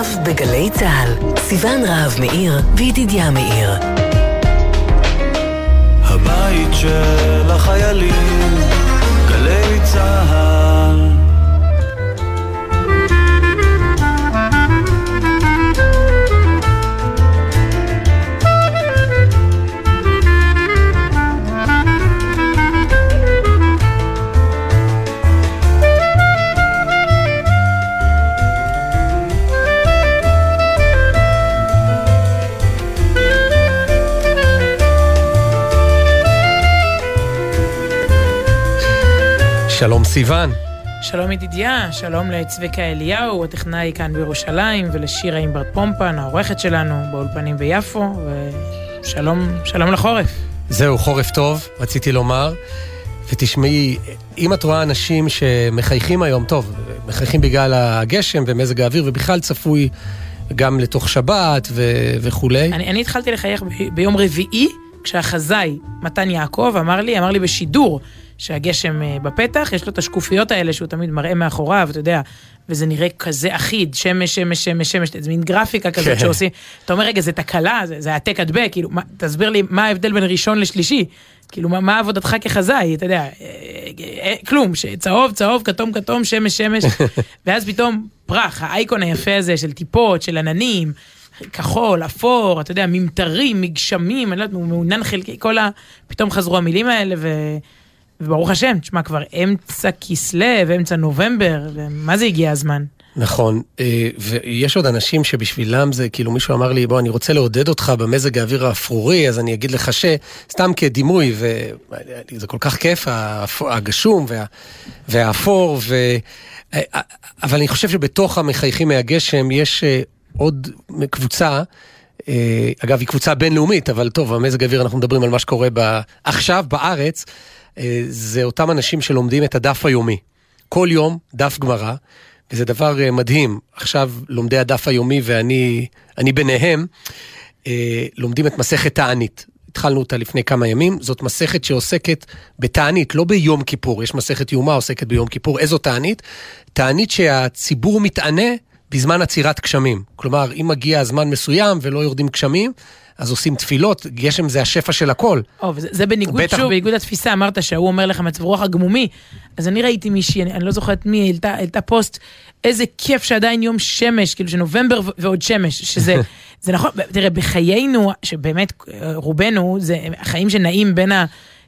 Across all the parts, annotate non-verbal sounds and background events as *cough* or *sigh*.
עכשיו בגלי צה"ל, סיון רהב מאיר וידידיה מאיר. הבית של החיילים, גלי צה"ל סיון. שלום ידידיה, שלום לצביקה אליהו, הטכנאי כאן בירושלים, ולשירה אימברט פומפן, העורכת שלנו באולפנים ביפו, ושלום, שלום לחורף. זהו, חורף טוב, רציתי לומר. ותשמעי, אם את רואה אנשים שמחייכים היום, טוב, מחייכים בגלל הגשם ומזג האוויר, ובכלל צפוי גם לתוך שבת ו- וכולי. אני, אני התחלתי לחייך ב- ביום רביעי, כשהחזאי מתן יעקב אמר לי, אמר לי בשידור, שהגשם אה, בפתח, יש לו את השקופיות האלה שהוא תמיד מראה מאחוריו, אתה יודע, וזה נראה כזה אחיד, שמש, שמש, שמש, שמש, זה מין גרפיקה כזאת כן. שעושים, אתה אומר, רגע, זה תקלה, זה, זה העתק הדבק, כאילו, מה, תסביר לי מה ההבדל בין ראשון לשלישי, כאילו, מה, מה עבודתך כחזאי, אתה יודע, אה, אה, כלום, צהוב, צהוב, כתום, כתום, שמש, שמש, *laughs* ואז פתאום פרח, האייקון היפה הזה של טיפות, של עננים, כחול, אפור, אתה יודע, ממטרים, מגשמים, אני לא יודעת, מעונן חלקי, כל ה... פתאום חזרו המילים האלה, ו... וברוך השם, תשמע, כבר אמצע כסלו, אמצע נובמבר, ומה זה הגיע הזמן? נכון, אה, ויש עוד אנשים שבשבילם זה, כאילו מישהו אמר לי, בוא, אני רוצה לעודד אותך במזג האוויר האפרורי, אז אני אגיד לך ש... סתם כדימוי, וזה כל כך כיף, הגשום וה... והאפור, ו... אה, אבל אני חושב שבתוך המחייכים מהגשם יש אה, עוד קבוצה, אה, אגב, היא קבוצה בינלאומית, אבל טוב, המזג האוויר, אנחנו מדברים על מה שקורה ב... עכשיו בארץ, אה, זה אותם אנשים שלומדים את הדף היומי. כל יום דף גמרא, וזה דבר אה, מדהים. עכשיו לומדי הדף היומי, ואני אני ביניהם, לומדים את מסכת תענית. התחלנו אותה לפני כמה ימים, זאת מסכת שעוסקת בתענית, לא ביום כיפור. יש מסכת יומה עוסקת ביום כיפור. איזו תענית? תענית שהציבור מתענה בזמן עצירת גשמים. כלומר, אם מגיע זמן מסוים ולא יורדים גשמים, אז עושים תפילות, גשם זה השפע של הכל. או, וזה, זה בניגוד, בטח. שוב, באיגוד התפיסה, אמרת שההוא אומר לך מצב רוח הגמומי, אז אני ראיתי מישהי, אני, אני לא זוכרת מי, העלתה, העלתה פוסט, איזה כיף שעדיין יום שמש, כאילו שנובמבר ו- ועוד שמש, שזה, *laughs* זה נכון, תראה, בחיינו, שבאמת אה, רובנו, זה החיים שנעים בין ה...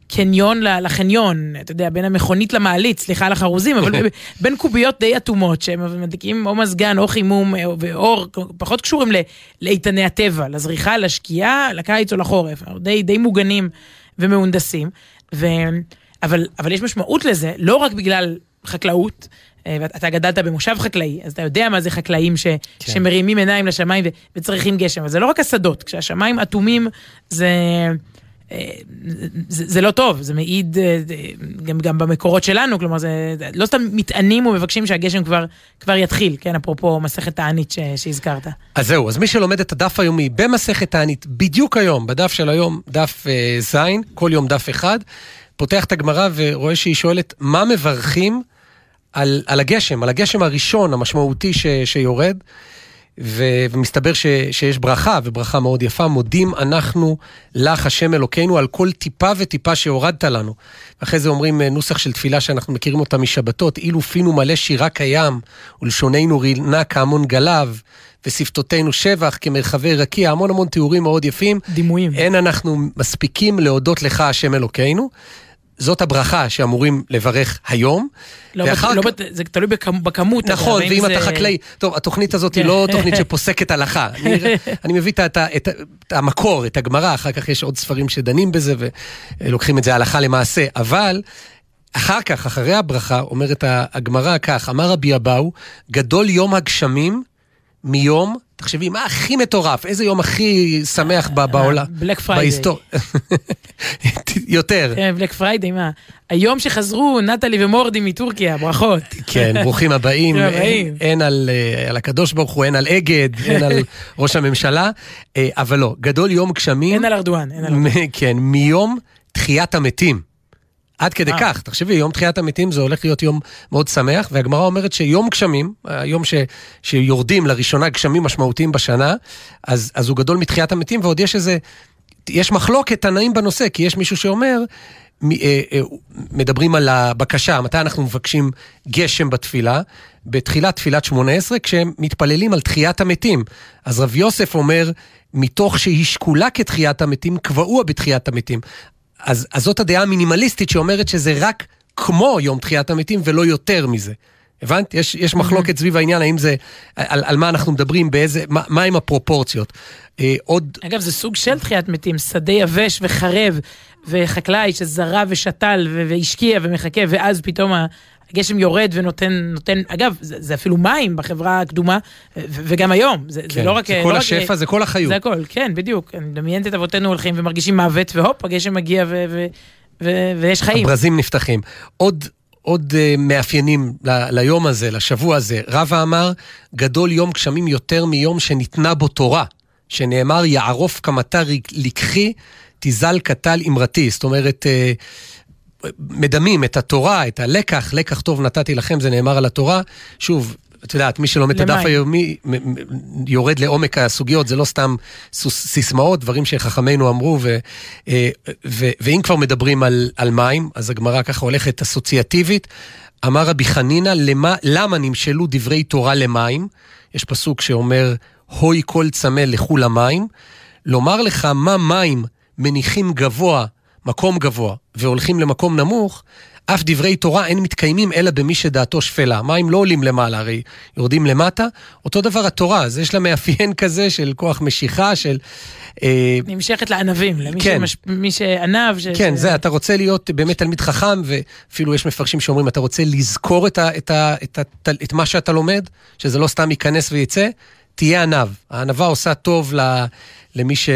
קניון לחניון, אתה יודע, בין המכונית למעלית, סליחה על החרוזים, אבל *laughs* בין קוביות די אטומות, שהם מדליקים או מזגן או חימום אה, ואור, פחות קשורים לאיתני הטבע, לזריחה, לשקיעה, לקיץ או לחורף, די, די מוגנים ומהונדסים, ו... אבל, אבל יש משמעות לזה, לא רק בגלל חקלאות, אה, ואתה גדלת במושב חקלאי, אז אתה יודע מה זה חקלאים ש, כן. שמרימים עיניים לשמיים ו, וצריכים גשם, אבל זה לא רק השדות, כשהשמיים אטומים זה... אה, זה, זה לא טוב, זה מעיד אה, גם, גם במקורות שלנו, כלומר זה לא סתם מתענים ומבקשים שהגשם כבר, כבר יתחיל, כן, אפרופו מסכת תענית ש- שהזכרת. אז זהו, אז מי שלומד את הדף היומי במסכת תענית, בדיוק היום, בדף של היום, דף אה, ז', כל יום דף אחד, פותח את הגמרא ורואה שהיא שואלת, מה מברכים על, על הגשם, על הגשם הראשון המשמעותי ש, שיורד, ו, ומסתבר ש, שיש ברכה, וברכה מאוד יפה, מודים אנחנו לך, השם אלוקינו, על כל טיפה וטיפה שהורדת לנו. אחרי זה אומרים אה, נוסח של תפילה שאנחנו מכירים אותה משבתות, אילו פינו מלא שירה קיים, ולשוננו רינה כהמון גלב, ושפתותינו שבח כמרחבי רקיע, המון המון תיאורים מאוד יפים. דימויים. אין אנחנו מספיקים להודות לך, השם אלוקינו. זאת הברכה שאמורים לברך היום. לא, ואחר לא זה תלוי בכמ, בכמות. נכון, ואם זה- אתה חקלאי, טוב, התוכנית הזאת היא כן. לא תוכנית שפוסקת הלכה. *laughs* אני, אני מביא את, את, ה- את המקור, את הגמרא, אחר כך יש עוד ספרים שדנים בזה ולוקחים את זה הלכה למעשה, אבל אחר כך, אחרי הברכה, אומרת הגמרא כך, אמר רבי אבהו, גדול יום הגשמים מיום, תחשבי, מה הכי מטורף, איזה יום הכי שמח ב- בעולם, Black Friday. *laughs* יותר. כן, Black Friday, מה? היום שחזרו נטלי ומורדי מטורקיה, ברכות. כן, ברוכים הבאים. אין, על, אה, על הקדוש ברוך הוא, אין על אגד, אין על *laughs* ראש הממשלה, אה, אבל לא, גדול יום גשמים. אין על ארדואן, אין על ארדואן. כן, מיום תחיית המתים. עד כדי אה. כך, תחשבי, יום תחיית המתים זה הולך להיות יום מאוד שמח, והגמרא אומרת שיום גשמים, היום ש, שיורדים לראשונה גשמים משמעותיים בשנה, אז, אז הוא גדול מתחיית המתים, ועוד יש איזה, יש מחלוקת תנאים בנושא, כי יש מישהו שאומר, מ- אה, אה, מדברים על הבקשה, מתי אנחנו מבקשים גשם בתפילה? בתחילת תפילת שמונה עשרה, כשהם מתפללים על תחיית המתים. אז רב יוסף אומר, מתוך שהיא שקולה כתחיית המתים, קבעוה בתחיית המתים. אז, אז זאת הדעה המינימליסטית שאומרת שזה רק כמו יום תחיית המתים ולא יותר מזה. הבנת? יש, יש מחלוקת סביב העניין, האם זה, על, על מה אנחנו מדברים, באיזה, מה, מה עם הפרופורציות. אה, עוד, אגב, זה סוג של תחיית מתים, שדה יבש וחרב, וחקלאי שזרע ושתל והשקיע ומחכה, ואז פתאום הגשם יורד ונותן, נותן, אגב, זה, זה אפילו מים בחברה הקדומה, ו- וגם היום, זה, כן, זה לא רק... זה לא כל רק- השפע, זה כל החיות. זה הכל, כן, בדיוק. אני מדמיינת את אבותינו הולכים ומרגישים מוות, והופ, הגשם מגיע ו- ו- ו- ויש חיים. הברזים נפתחים. עוד, עוד uh, מאפיינים ל, ליום הזה, לשבוע הזה. רבא אמר, גדול יום גשמים יותר מיום שניתנה בו תורה, שנאמר, יערוף כמטר לקחי, תזל קטל אמרתי. זאת אומרת, uh, מדמים את התורה, את הלקח, לקח טוב נתתי לכם, זה נאמר על התורה. שוב, את יודעת, מי שלומד את הדף. היומי יורד לעומק הסוגיות, זה לא סתם סיסמאות, דברים שחכמינו אמרו, ו, אה, ו, ואם כבר מדברים על, על מים, אז הגמרא ככה הולכת אסוציאטיבית. אמר רבי חנינא, למה נמשלו דברי תורה למים? יש פסוק שאומר, הוי כל צמא לכו למים. לומר לך מה מים מניחים גבוה, מקום גבוה, והולכים למקום נמוך, אף דברי תורה אין מתקיימים אלא במי שדעתו שפלה. מים לא עולים למעלה, הרי יורדים למטה. אותו דבר התורה, אז יש לה מאפיין כזה של כוח משיכה, של... אה, נמשכת לענבים, למי כן. שמש... מי שענב. ש... כן, ש... זה, אתה רוצה להיות באמת תלמיד חכם, ואפילו יש מפרשים שאומרים, אתה רוצה לזכור את, ה, את, ה, את, ה, את מה שאתה לומד, שזה לא סתם ייכנס ויצא, תהיה ענב. הענווה עושה טוב ל, למי, ש,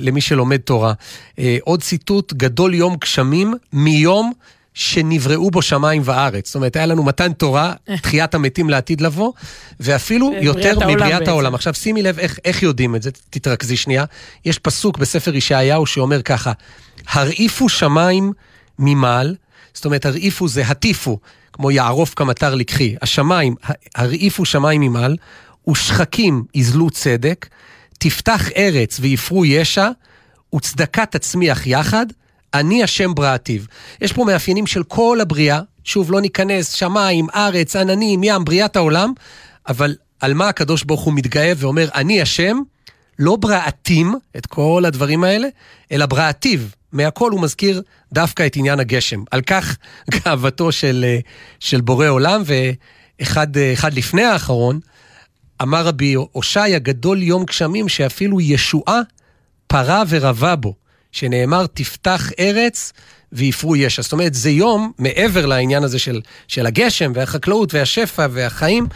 למי שלומד תורה. אה, עוד ציטוט, גדול יום גשמים מיום שנבראו בו שמיים וארץ. זאת אומרת, היה לנו מתן תורה, תחיית המתים לעתיד לבוא, ואפילו ובריאת יותר העולם מבריאת בעצם. העולם. עכשיו שימי לב איך, איך יודעים את זה, תתרכזי שנייה. יש פסוק בספר ישעיהו שאומר ככה, הרעיפו שמיים ממעל, זאת אומרת הרעיפו זה הטיפו, כמו יערוף כמטר לקחי. השמיים, הרעיפו שמיים ממעל, ושחקים יזלו צדק, תפתח ארץ ויפרו ישע, וצדקה תצמיח יחד, אני השם בראתיו. יש פה מאפיינים של כל הבריאה, שוב, לא ניכנס, שמיים, ארץ, עננים, ים, בריאת העולם, אבל על מה הקדוש ברוך הוא מתגאה ואומר, אני השם, לא בראתים את כל הדברים האלה, אלא בראתיו. מהכל הוא מזכיר דווקא את עניין הגשם. על כך *laughs* גאוותו של, אה, של בורא עולם, ואחד אה, אחד לפני האחרון, אמר רבי הושעיה, גדול יום גשמים שאפילו ישועה פרה ורבה בו, שנאמר תפתח ארץ ויפרו ישע. זאת אומרת, זה יום, מעבר לעניין הזה של, של הגשם והחקלאות והשפע והחיים,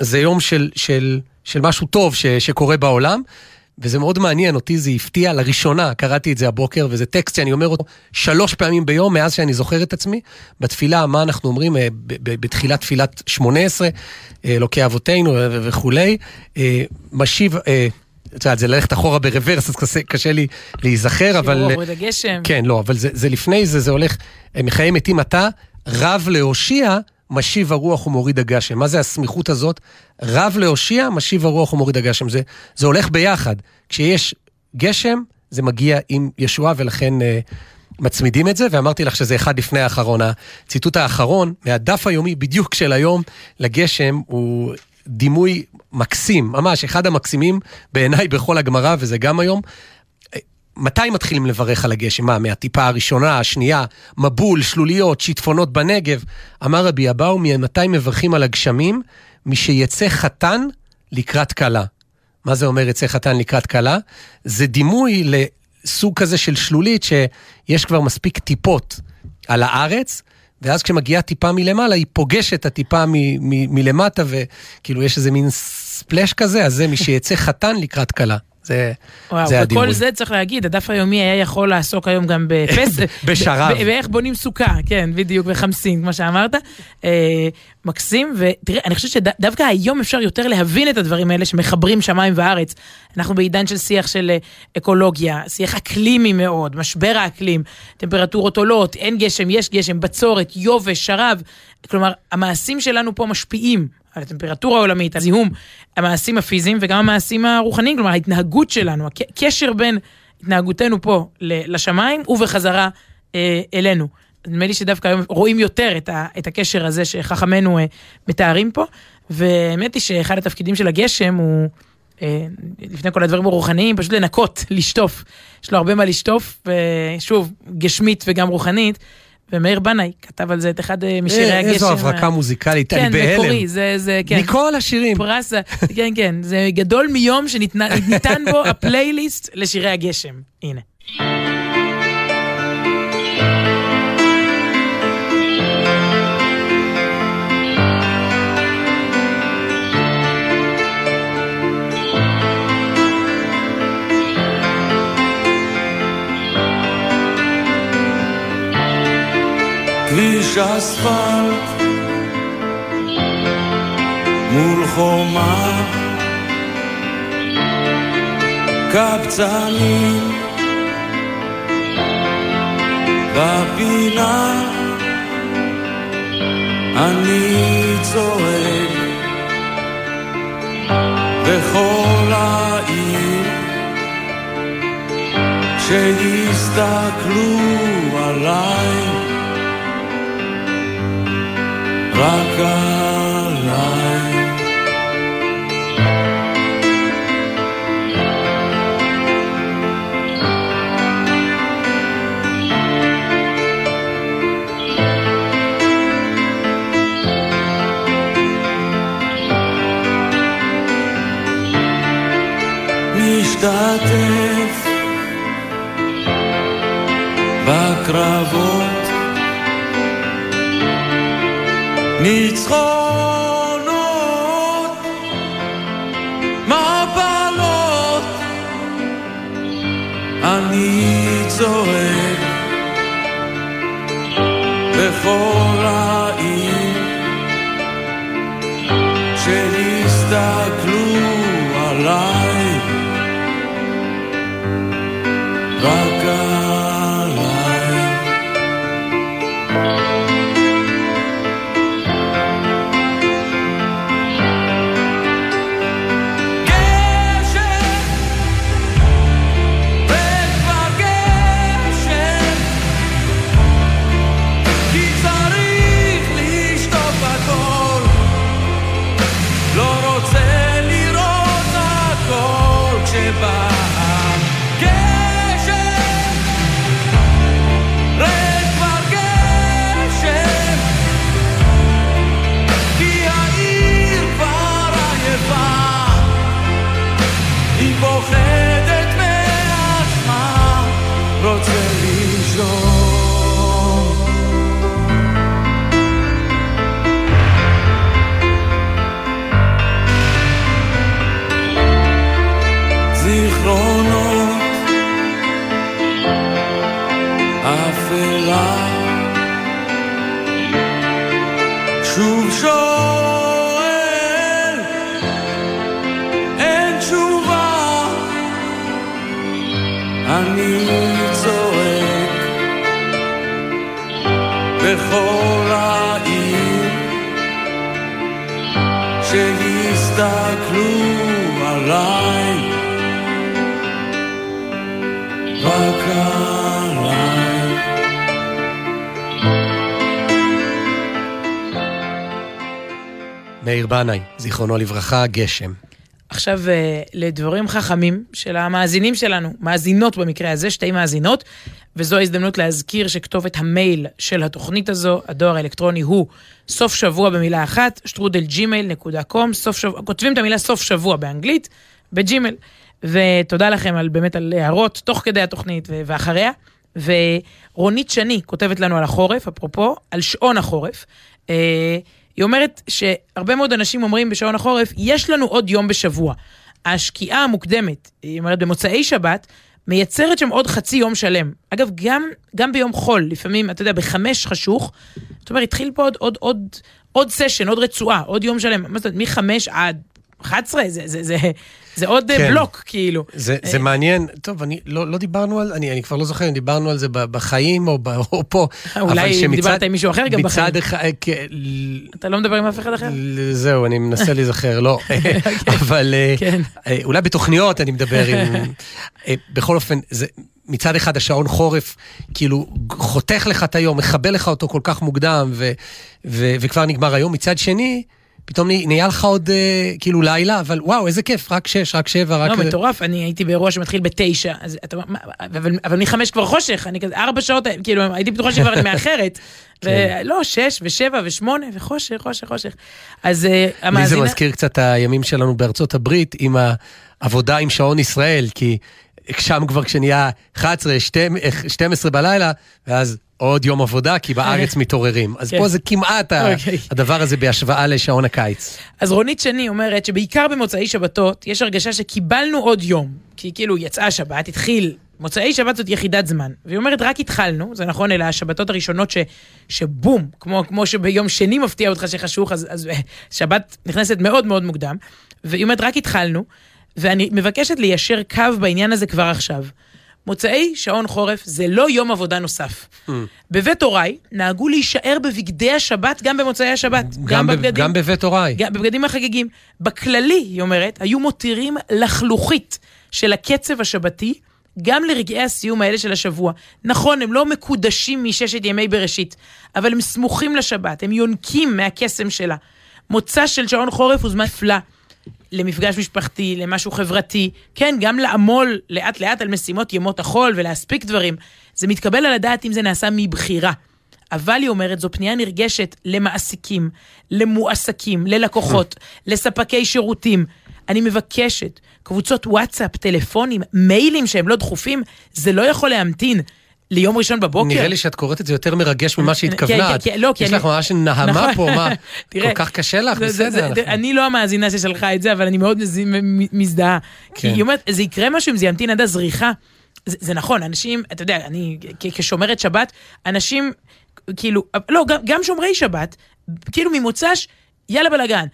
זה יום של, של, של משהו טוב ש, שקורה בעולם. וזה מאוד מעניין, אותי זה הפתיע לראשונה, קראתי את זה הבוקר, וזה טקסט שאני אומר אותו שלוש פעמים ביום, מאז שאני זוכר את עצמי. בתפילה, מה אנחנו אומרים אה, בתחילת תפילת שמונה עשרה, אה, אלוקי אבותינו ו- וכולי, אה, משיב, אה, את יודעת, זה ללכת אחורה ברוורס, אז קשה, קשה לי להיזכר, אבל... שיעור מוריד הגשם. כן, לא, אבל זה, זה לפני זה, זה הולך, אה, מחיי מתים אתה, רב להושיע, משיב הרוח ומוריד הגשם. מה זה הסמיכות הזאת? רב להושיע, משיב הרוח ומוריד הגשם. זה, זה הולך ביחד. כשיש גשם, זה מגיע עם ישועה, ולכן אה, מצמידים את זה, ואמרתי לך שזה אחד לפני האחרון. הציטוט האחרון, מהדף היומי בדיוק של היום, לגשם, הוא דימוי מקסים, ממש, אחד המקסימים בעיניי בכל הגמרא, וזה גם היום. מתי מתחילים לברך על הגשם? מה, מהטיפה הראשונה, השנייה, מבול, שלוליות, שיטפונות בנגב? אמר רבי אבאו, ממתי מברכים על הגשמים? משיצא חתן לקראת כלה. מה זה אומר יצא חתן לקראת כלה? זה דימוי לסוג כזה של שלולית שיש כבר מספיק טיפות על הארץ, ואז כשמגיעה טיפה מלמעלה, היא פוגשת את הטיפה מ- מ- מלמטה, וכאילו יש איזה מין splash כזה, אז זה משיצא חתן לקראת כלה. זה, וואו, זה הדימוי. וכל זה צריך להגיד, הדף היומי היה יכול לעסוק היום גם בפסח. *laughs* בשרב. באיך בונים סוכה, כן, בדיוק, בחמסין, כמו שאמרת. אה, מקסים, ותראה, אני חושבת שדווקא היום אפשר יותר להבין את הדברים האלה שמחברים שמיים וארץ. אנחנו בעידן של שיח של אה, אקולוגיה, שיח אקלימי מאוד, משבר האקלים, טמפרטורות עולות, אין גשם, יש גשם, בצורת, יובש, שרב. כלומר, המעשים שלנו פה משפיעים על הטמפרטורה העולמית, על זיהום, המעשים הפיזיים וגם המעשים הרוחניים, כלומר ההתנהגות שלנו, הקשר בין התנהגותנו פה לשמיים ובחזרה אה, אלינו. נדמה לי שדווקא היום רואים יותר את, ה, את הקשר הזה שחכמינו אה, מתארים פה, והאמת היא שאחד התפקידים של הגשם הוא, אה, לפני כל הדברים הרוחניים, פשוט לנקות, לשטוף. יש לו הרבה מה לשטוף, ושוב, גשמית וגם רוחנית. ומאיר בנאי כתב על זה את אחד אה, משירי אה, הגשם. איזו הברקה מוזיקלית, אני כן, בהלם. מקורי, זה, זה, כן. מכל השירים. פרס, כן, כן, זה גדול מיום שניתן בו *laughs* הפלייליסט לשירי הגשם. הנה. כביש אספלט. מול חומה. קבצנים. בפינה. אני צועק. בכל העיר. שיסתכלו עליי רק עליי. משתתף בקרבות ניצחונות, מפלות, אני צועק בכל העיר, רק עליי. בנאי, זיכרונו לברכה, גשם. עכשיו אה, לדברים חכמים של המאזינים שלנו, מאזינות במקרה הזה, שתי מאזינות, וזו ההזדמנות להזכיר שכתובת המייל של התוכנית הזו, הדואר האלקטרוני הוא סוף שבוע במילה אחת, com, סוף שבוע, כותבים את המילה סוף שבוע באנגלית, בג'ימייל. ותודה לכם על באמת על הערות תוך כדי התוכנית ואחריה. ורונית שני כותבת לנו על החורף, אפרופו, על שעון החורף. היא אומרת שהרבה מאוד אנשים אומרים בשעון החורף, יש לנו עוד יום בשבוע. השקיעה המוקדמת, היא אומרת במוצאי שבת, מייצרת שם עוד חצי יום שלם. אגב, גם, גם ביום חול, לפעמים, אתה יודע, בחמש חשוך, זאת אומרת, התחיל פה עוד, עוד, עוד, עוד סשן, עוד רצועה, עוד יום שלם. מה זאת אומרת, מחמש עד 11, זה, זה, זה, זה עוד כן. כן. בלוק, כאילו. זה, זה מעניין, טוב, אני, לא, לא דיברנו על, אני, אני כבר לא זוכר אם דיברנו על זה בחיים או, או פה. אולי אבל שמצד- דיברת עם מישהו אחר גם בחיים. מצד אחד, אה, כן, אתה לא מדבר עם אף אחד אחר? זהו, אני מנסה להיזכר, לא. *laughs* אבל אה, כן. אה, אולי בתוכניות אני מדבר עם... אה, בכל אופן, זה... מצד אחד השעון חורף כאילו חותך לך את היום, מכבה לך אותו כל כך מוקדם ו, ו, וכבר נגמר היום. מצד שני, פתאום נה- נהיה לך עוד אה, כאילו לילה, אבל וואו, איזה כיף, רק שש, רק שבע, רק... לא, מטורף, אני הייתי באירוע שמתחיל בתשע, אז אתה אומר, אבל, אבל מחמש כבר חושך, אני כזה, ארבע שעות, כאילו, הייתי בטוחה שכבר אני מאחרת. *laughs* כן. ולא, שש ושבע ושמונה וחושך, חושך, חושך. אז אה, לי זה המאזינה... מזכיר קצת הימים שלנו בארצות הברית עם העבודה עם שעון ישראל, כי שם כבר כשנהיה 11, 12 בלילה, ואז עוד יום עבודה, כי בארץ מתעוררים. אז כן. פה זה כמעט ה- אוקיי. הדבר הזה בהשוואה לשעון הקיץ. אז רונית שני אומרת שבעיקר במוצאי שבתות יש הרגשה שקיבלנו עוד יום. כי כאילו יצאה השבת, התחיל, מוצאי שבת זאת יחידת זמן. והיא אומרת, רק התחלנו, זה נכון, אלה השבתות הראשונות ש, שבום, כמו, כמו שביום שני מפתיע אותך שחשוך, אז, אז אה, שבת נכנסת מאוד מאוד מוקדם. והיא אומרת, רק התחלנו, ואני מבקשת ליישר קו בעניין הזה כבר עכשיו. מוצאי שעון חורף זה לא יום עבודה נוסף. Mm. בבית הוריי נהגו להישאר בבגדי השבת גם במוצאי השבת. גם, ב- בבגדים. גם בבית הוריי. גם בבגדים החגיגים. בכללי, היא אומרת, היו מותירים לחלוכית של הקצב השבתי גם לרגעי הסיום האלה של השבוע. נכון, הם לא מקודשים מששת ימי בראשית, אבל הם סמוכים לשבת, הם יונקים מהקסם שלה. מוצא של שעון חורף הוא זמן נפלא. למפגש משפחתי, למשהו חברתי, כן, גם לעמול לאט לאט על משימות ימות החול ולהספיק דברים. זה מתקבל על הדעת אם זה נעשה מבחירה. אבל היא אומרת, זו פנייה נרגשת למעסיקים, למועסקים, ללקוחות, *laughs* לספקי שירותים. אני מבקשת, קבוצות וואטסאפ, טלפונים, מיילים שהם לא דחופים, זה לא יכול להמתין ליום ראשון בבוקר. נראה לי שאת קוראת את זה יותר מרגש ממה שהתכוונה. כן, כן, לא, כי יש אני- לך ממש נהמה נכון. פה, מה? *laughs* תראה, כל כך קשה לך, בסדר. אני לא המאזינה ששלחה את זה, אבל אני מאוד מזדהה. כי כן. היא אומרת, זה יקרה משהו אם זה ימתין עד הזריחה. זה נכון, אנשים, אתה יודע, אני כשומרת שבת, אנשים, כאילו, לא, גם שומרי שבת, כאילו ממוצ"ש, יאללה בלאגן,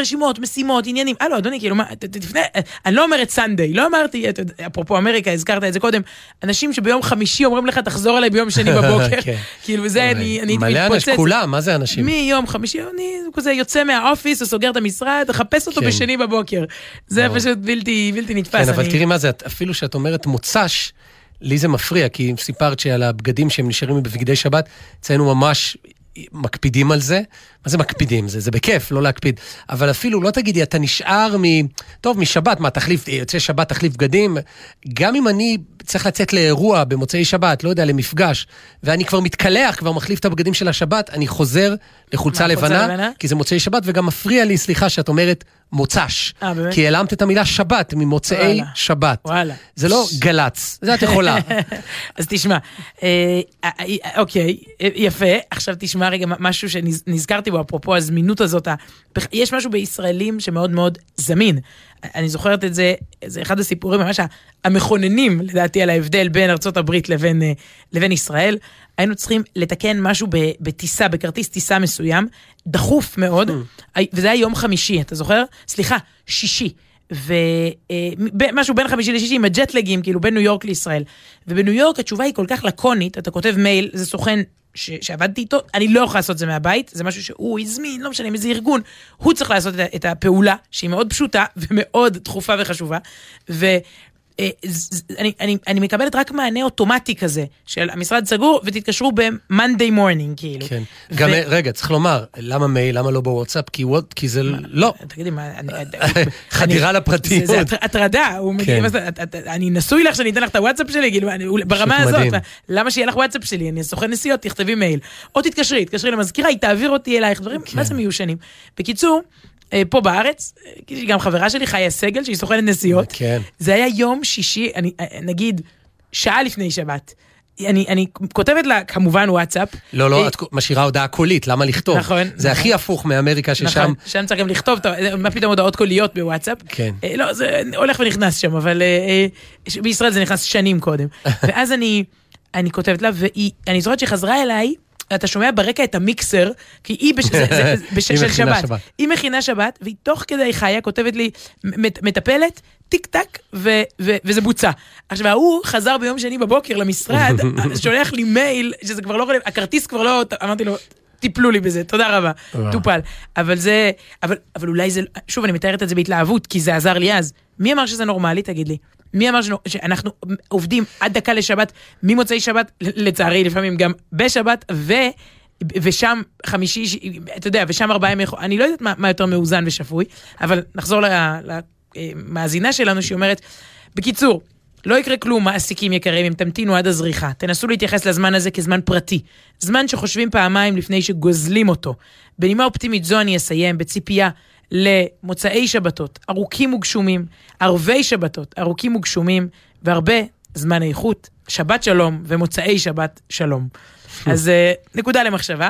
רשימות, משימות, עניינים, הלו אדוני, כאילו מה, תפנה, אני לא אומרת סנדיי, לא אמרתי, אפרופו אמריקה, הזכרת את זה קודם, אנשים שביום חמישי אומרים לך תחזור אליי ביום שני *laughs* בבוקר, כן. כאילו זה אני הייתי מלא אנשים, מתפוצץ. כולם, מה זה אנשים? מיום חמישי, אני כזה יוצא מהאופיס, הוא סוגר את המשרד, חפש אותו כן. בשני בבוקר. זה. פשוט בלתי בלתי נתפס. כן, אבל תראי מה זה, אפילו שאת אומרת מוצ"ש, לי זה מפריע, כי סיפרת שעל הבגדים שהם נשארים בבגדי שבת, אצלנו ממש מקפידים על זה. מה זה מקפידים? זה, זה בכיף, לא להקפיד. אבל אפילו, לא תגידי, אתה נשאר מ... טוב, משבת, מה, תחליף, יוצא שבת, תחליף בגדים. גם אם אני צריך לצאת לאירוע במוצאי שבת, לא יודע, למפגש, ואני כבר מתקלח, כבר מחליף את הבגדים של השבת, אני חוזר לחולצה לבנה, לבנה? כי זה מוצאי שבת, וגם מפריע לי, סליחה, שאת אומרת מוצ"ש. אה, באמת? כי העלמת את המילה שבת ממוצאי וואלה. שבת. וואלה. זה לא גל"צ, זה את יכולה. *laughs* אז תשמע, אה, אה, אה, אוקיי, אה, יפה. עכשיו תשמע רגע משהו שנזכרתי בו, אפרופו הזמינות הזאת. יש משהו בישראלים שמאוד מאוד זמין. אני זוכרת את זה, זה אחד הסיפורים ממש המכוננים, לדעתי, על ההבדל בין ארצות הברית לבין, אה, לבין ישראל. היינו צריכים לתקן משהו בטיסה, בכרטיס טיסה מסוים, דחוף מאוד, וזה היה יום חמישי, אתה זוכר? סליחה, שישי. ומשהו בין חמישי לשישי עם הג'טלגים, כאילו בין ניו יורק לישראל. ובניו יורק התשובה היא כל כך לקונית, אתה כותב מייל, זה סוכן ש- שעבדתי איתו, אני לא יכול לעשות את זה מהבית, זה משהו שהוא הזמין, לא משנה מאיזה ארגון, הוא צריך לעשות את, את הפעולה, שהיא מאוד פשוטה ומאוד דחופה וחשובה. ו... אה, אני, אני, אני מקבלת רק מענה אוטומטי כזה, של המשרד סגור ותתקשרו ב-Monday morning, כאילו. כן. גם, ו- רגע, צריך לומר, למה מייל, למה לא בוואטסאפ? כי וואט- כי זה לא. תגידי, מה, אני... *laughs* חדירה אני- לפרטיות. זה- זה הטר- הטרדה, הוא מגיע, כן. מה זה, את- את- אני נשוי לך שאני אתן לך את הוואטסאפ שלי, כאילו, אני- ברמה הזאת, מדהים. מה- למה שיהיה לך וואטסאפ שלי, אני סוכן נסיעות, תכתבי מייל. או תתקשרי, תתקשרי למזכירה, היא תעביר אותי אלייך, דברים, כן. מה זה מיושנים. בקיצור, אה, פה בארץ, אה, גם חברה שלי, חיה סגל, שהיא סוכנת נסיעות, כן. זה היה יום שישי, אני, אה, נגיד, שעה לפני שבת. אני, אני כותבת לה כמובן וואטסאפ. לא, אה, לא, את משאירה הודעה קולית, למה לכתוב? נכון, זה נכון. הכי הפוך מאמריקה, ששם... נכון, שם צריך גם לכתוב, טוב, מה פתאום הודעות קוליות בוואטסאפ? כן. אה, לא, זה הולך ונכנס שם, אבל אה, אה, בישראל זה נכנס שנים קודם. *laughs* ואז אני, אני כותבת לה, ואני זוכרת שהיא חזרה אליי, אתה שומע ברקע את המיקסר, כי היא בש, זה, זה, *laughs* בש, של שבת. שבת. היא מכינה שבת, והיא תוך כדי חיה כותבת לי, מט- מטפלת, טיק טק, ו, ו, וזה בוצע. עכשיו, ההוא חזר ביום שני בבוקר למשרד, *laughs* שולח לי מייל, שזה כבר לא רלוונטי, הכרטיס כבר לא, אמרתי לו, טיפלו לי בזה, תודה רבה. טופל. אבל זה, אבל, אבל אולי זה, שוב, אני מתארת את זה בהתלהבות, כי זה עזר לי אז. מי אמר שזה נורמלי, תגיד לי? מי אמר שנו, שאנחנו עובדים עד דקה לשבת, ממוצאי שבת, לצערי לפעמים גם בשבת, ו... ושם חמישי, ש- אתה יודע, ושם ארבעה ימי חול, אני לא יודעת מה, מה יותר מאוזן ושפוי, אבל נחזור למאזינה שלנו שהיא אומרת, בקיצור, לא יקרה כלום, מעסיקים יקרים, אם תמתינו עד הזריחה. תנסו להתייחס לזמן הזה כזמן פרטי. זמן שחושבים פעמיים לפני שגוזלים אותו. בנימה אופטימית זו אני אסיים, בציפייה למוצאי שבתות, ארוכים וגשומים, ערבי שבתות, ארוכים וגשומים, והרבה זמן איכות, שבת שלום ומוצאי שבת שלום. *laughs* אז אה, נקודה למחשבה,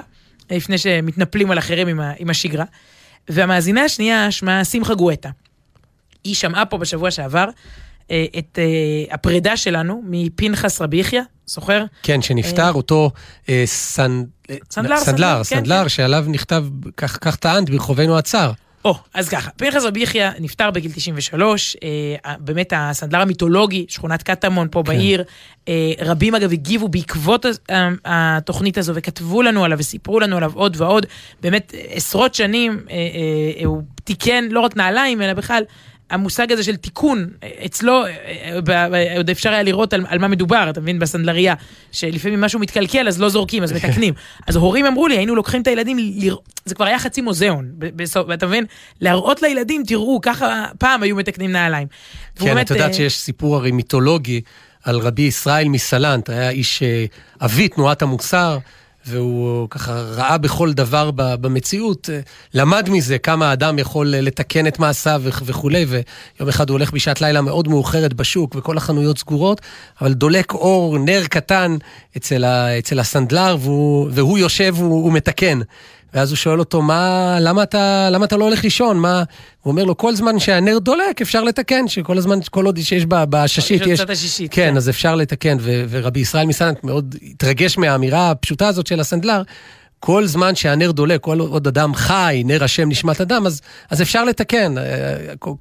לפני שמתנפלים על אחרים עם, ה- עם השגרה. והמאזינה השנייה שמה שמחה גואטה. היא שמעה פה בשבוע שעבר אה, את אה, הפרידה שלנו מפנחס רבי יחיא, זוכר? כן, שנפטר אותו סנ... סנדלר, סנדלר, סנדלר, כן, כן. שעליו נכתב, כך כך טענת, ברחובנו הצר. או, אז ככה, פנחס רבי יחיא נפטר בגיל 93, אה, באמת הסנדלר המיתולוגי, שכונת קטמון פה בעיר, אה, רבים אגב הגיבו בעקבות ה- התוכנית הזו וכתבו לנו עליו וסיפרו לנו עליו עוד ועוד, באמת עשרות שנים אה, אה, הוא תיקן לא רק נעליים, אלא בכלל המושג הזה של תיקון, אה, אצלו אה, ב- עוד אפשר היה לראות על, על מה מדובר, אתה מבין, בסנדלריה, שלפעמים משהו מתקלקל אז לא זורקים, אז מתקנים. *laughs* אז הורים אמרו לי, היינו לוקחים את הילדים, לרא- זה כבר היה חצי מוזיאון, בסוף, אתה מבין? להראות לילדים, תראו, ככה פעם היו מתקנים נעליים. כן, באמת, את יודעת אה, שיש סיפור הרי מיתולוגי על רבי ישראל מסלנט, היה איש אה, אבי תנועת המוסר, והוא ככה ראה בכל דבר במציאות, אה, למד מזה כמה האדם יכול אה, לתקן את מעשיו וכ- וכולי, ויום אחד הוא הולך בשעת לילה מאוד מאוחרת בשוק וכל החנויות סגורות, אבל דולק אור, נר קטן אצל, ה, אצל הסנדלר, והוא, והוא יושב והוא מתקן. ואז הוא שואל אותו, מה, למה אתה, למה אתה לא הולך לישון? מה? הוא אומר לו, כל זמן שהנר דולק אפשר לתקן, שכל הזמן, כל עוד שיש ב- בששית, יש השישית, כן, כן. אז אפשר לתקן, ו- ורבי ישראל מסנט מאוד התרגש מהאמירה הפשוטה הזאת של הסנדלר. כל זמן שהנר דולק, כל עוד אדם חי, נר השם נשמת אדם, אז, אז אפשר לתקן. אה,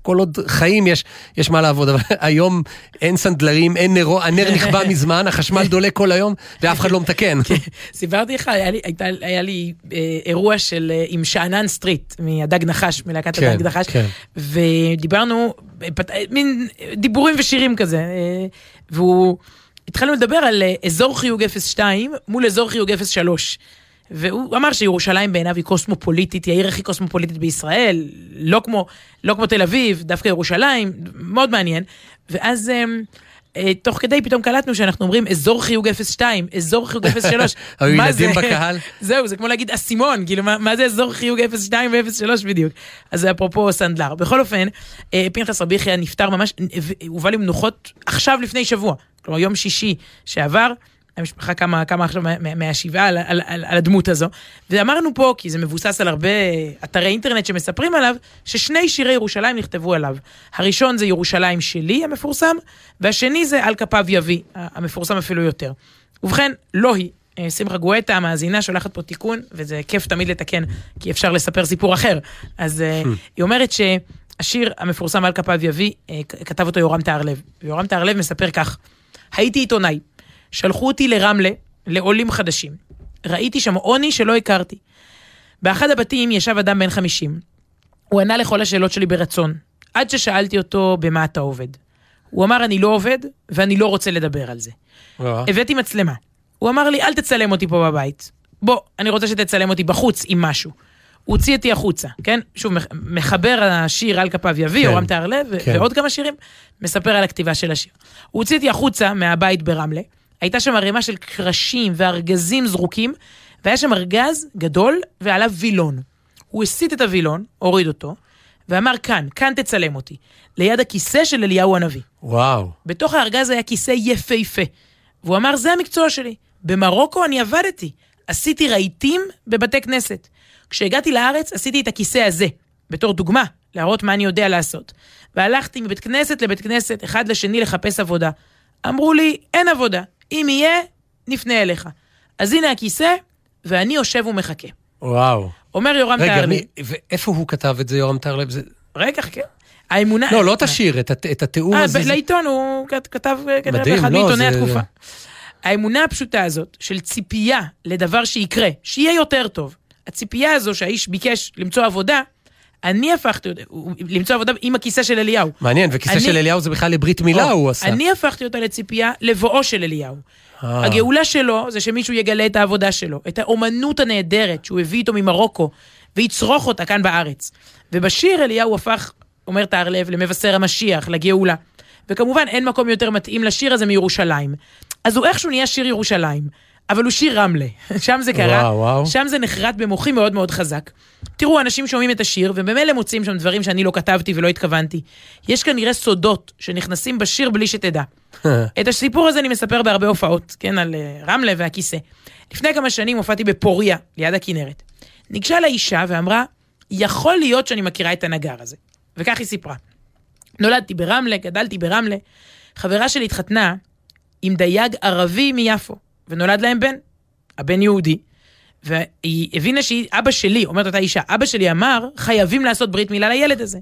כל, עוד חיים יש, יש מה לעבוד, אבל *laughs* היום אין סנדלרים, אין נרו, הנר נכבה *laughs* מזמן, החשמל דולק כל היום, ואף אחד לא מתקן. *laughs* סיפרתי לך, היה לי, הייתה, היה לי אה, אירוע של, אה, עם שאנן סטריט, מהדג נחש, מלהקת כן, הדג נחש, כן. ודיברנו, פת- אה, מין דיבורים ושירים כזה, אה, והוא, התחלנו לדבר על אה, אזור חיוג 02 מול אזור חיוג 03. והוא אמר שירושלים בעיניו היא קוסמופוליטית, היא העיר הכי קוסמופוליטית בישראל, לא כמו, לא כמו תל אביב, דווקא ירושלים, מאוד מעניין. ואז אמ, אה, תוך כדי פתאום קלטנו שאנחנו אומרים אזור חיוג 02, אזור חיוג 03. *laughs* היו ילדים זה? בקהל? *laughs* זהו, זה כמו להגיד אסימון, כאילו, מה, מה זה אזור חיוג 02 ו-03 בדיוק? אז זה אפרופו סנדלר. בכל אופן, אה, פנחס רבי יחיא נפטר ממש, הובא למנוחות עכשיו לפני שבוע. כלומר, יום שישי שעבר, המשפחה קמה, קמה עכשיו מה- מה- מהשבעה על, על, על, על הדמות הזו. ואמרנו פה, כי זה מבוסס על הרבה אתרי אינטרנט שמספרים עליו, ששני שירי ירושלים נכתבו עליו. הראשון זה ירושלים שלי המפורסם, והשני זה על כפיו יביא, המפורסם אפילו יותר. ובכן, לא היא. אה, שמחה גואטה, המאזינה, שולחת פה תיקון, וזה כיף תמיד לתקן, כי אפשר לספר סיפור אחר. אז אה, היא אומרת שהשיר המפורסם על כפיו יביא, אה, כתב אותו יורם טהרלב. ויורם טהרלב מספר כך: הייתי עיתונאי, שלחו אותי לרמלה, לעולים חדשים. ראיתי שם עוני שלא הכרתי. באחד הבתים ישב אדם בן 50. הוא ענה לכל השאלות שלי ברצון, עד ששאלתי אותו במה אתה עובד. הוא אמר, אני לא עובד, ואני לא רוצה לדבר על זה. הבאתי מצלמה. הוא אמר לי, אל תצלם אותי פה בבית. בוא, אני רוצה שתצלם אותי בחוץ עם משהו. הוא הוציא אותי החוצה, כן? שוב, מח- מחבר השיר על כפיו יביא, כן. יורם טהרלב, ו- כן. ועוד כמה שירים, מספר על הכתיבה של השיר. הוא הוציא אותי החוצה מהבית ברמלה, הייתה שם ערימה של קרשים וארגזים זרוקים, והיה שם ארגז גדול ועליו וילון. הוא הסיט את הווילון, הוריד אותו, ואמר כאן, כאן תצלם אותי, ליד הכיסא של אליהו הנביא. וואו. בתוך הארגז היה כיסא יפהפה. והוא אמר, זה המקצוע שלי. במרוקו אני עבדתי. עשיתי רהיטים בבתי כנסת. כשהגעתי לארץ עשיתי את הכיסא הזה, בתור דוגמה, להראות מה אני יודע לעשות. והלכתי מבית כנסת לבית כנסת, אחד לשני לחפש עבודה. אמרו לי, אין עבודה, אם יהיה, נפנה אליך. אז הנה הכיסא, ואני יושב ומחכה. וואו. אומר יורם רגע, טהרלב, מי- ואיפה הוא כתב את זה, יורם טהרלב? זה- רגע, חכה. האמונה... לא, לא את השיר, את את התיאור אה, הזה. לעיתון, הוא כת- כתב כתב מדהים, באחד לא, מעיתוני זה- התקופה. האמונה הפשוטה הזאת של ציפייה לדבר שיקרה, שיהיה יותר טוב. הציפייה הזו שהאיש ביקש למצוא עבודה, אני הפכתי אותה, למצוא עבודה עם הכיסא של אליהו. מעניין, וכיסא אני- של אליהו זה בכלל לברית מילה או, הוא עשה. אני הפכתי אותה לציפייה לבואו של אליהו. אה. הגאולה שלו זה שמישהו יגלה את העבודה שלו, את האומנות הנהדרת שהוא הביא איתו ממרוקו, ויצרוך אותה כאן בארץ. ובשיר אליהו הפך, אומר טהרלב, למבשר המשיח, לגאולה. וכמובן אין מקום יותר מתאים לשיר הזה מירושלים. אז הוא איכשהו נהיה שיר ירושלים, אבל הוא שיר רמלה. *laughs* שם זה קרה, וואו, וואו. שם זה נחרט במוחי מאוד מאוד חזק. תראו, אנשים שומעים את השיר, וממילא מוצאים שם דברים שאני לא כתבתי ולא התכוונתי. יש כנראה סודות שנכנסים בשיר בלי שתדע. *laughs* את הסיפור הזה אני מספר בהרבה הופעות, כן, על אה, רמלה והכיסא. לפני כמה שנים הופעתי בפוריה, ליד הכנרת. ניגשה לה אישה ואמרה, יכול להיות שאני מכירה את הנגר הזה. וכך היא סיפרה. נולדתי ברמלה, גדלתי ברמלה. חברה שלי התחתנה עם דייג ערבי מיפו, ונולד להם בן. הבן יהודי. והיא הבינה שהיא, אבא שלי, אומרת אותה אישה, אבא שלי אמר, חייבים לעשות ברית מילה לילד הזה.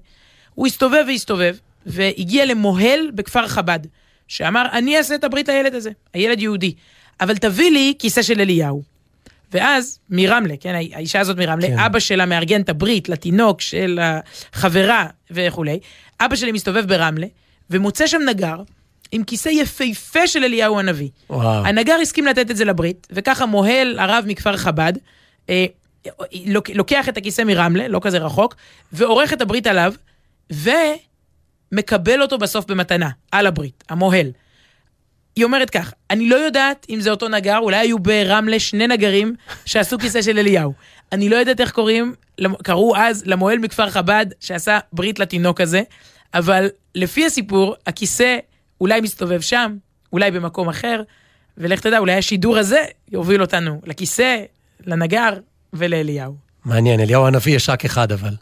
הוא הסתובב והסתובב, והגיע למוהל בכפר חב"ד, שאמר, אני אעשה את הברית לילד הזה, הילד יהודי, אבל תביא לי כיסא של אליהו. ואז, מרמלה, כן, האישה הזאת מרמלה, כן. כן. אבא שלה מארגן את הברית לתינוק של החברה וכולי, אבא שלי מסתובב ברמלה, ומוצא שם נגר, עם כיסא יפהפה של אליהו הנביא. וואו. הנגר הסכים לתת את זה לברית, וככה מוהל הרב מכפר חב"ד, אה, לוק- לוקח את הכיסא מרמלה, לא כזה רחוק, ועורך את הברית עליו, ומקבל אותו בסוף במתנה, על הברית, המוהל. היא אומרת כך, אני לא יודעת אם זה אותו נגר, אולי היו ברמלה שני נגרים שעשו כיסא של אליהו. אני לא יודעת איך קוראים, קראו אז למוהל מכפר חב"ד שעשה ברית לתינוק הזה, אבל לפי הסיפור, הכיסא אולי מסתובב שם, אולי במקום אחר, ולך תדע, אולי השידור הזה יוביל אותנו לכיסא, לנגר ולאליהו. מעניין, אליהו הנביא יש רק אחד אבל.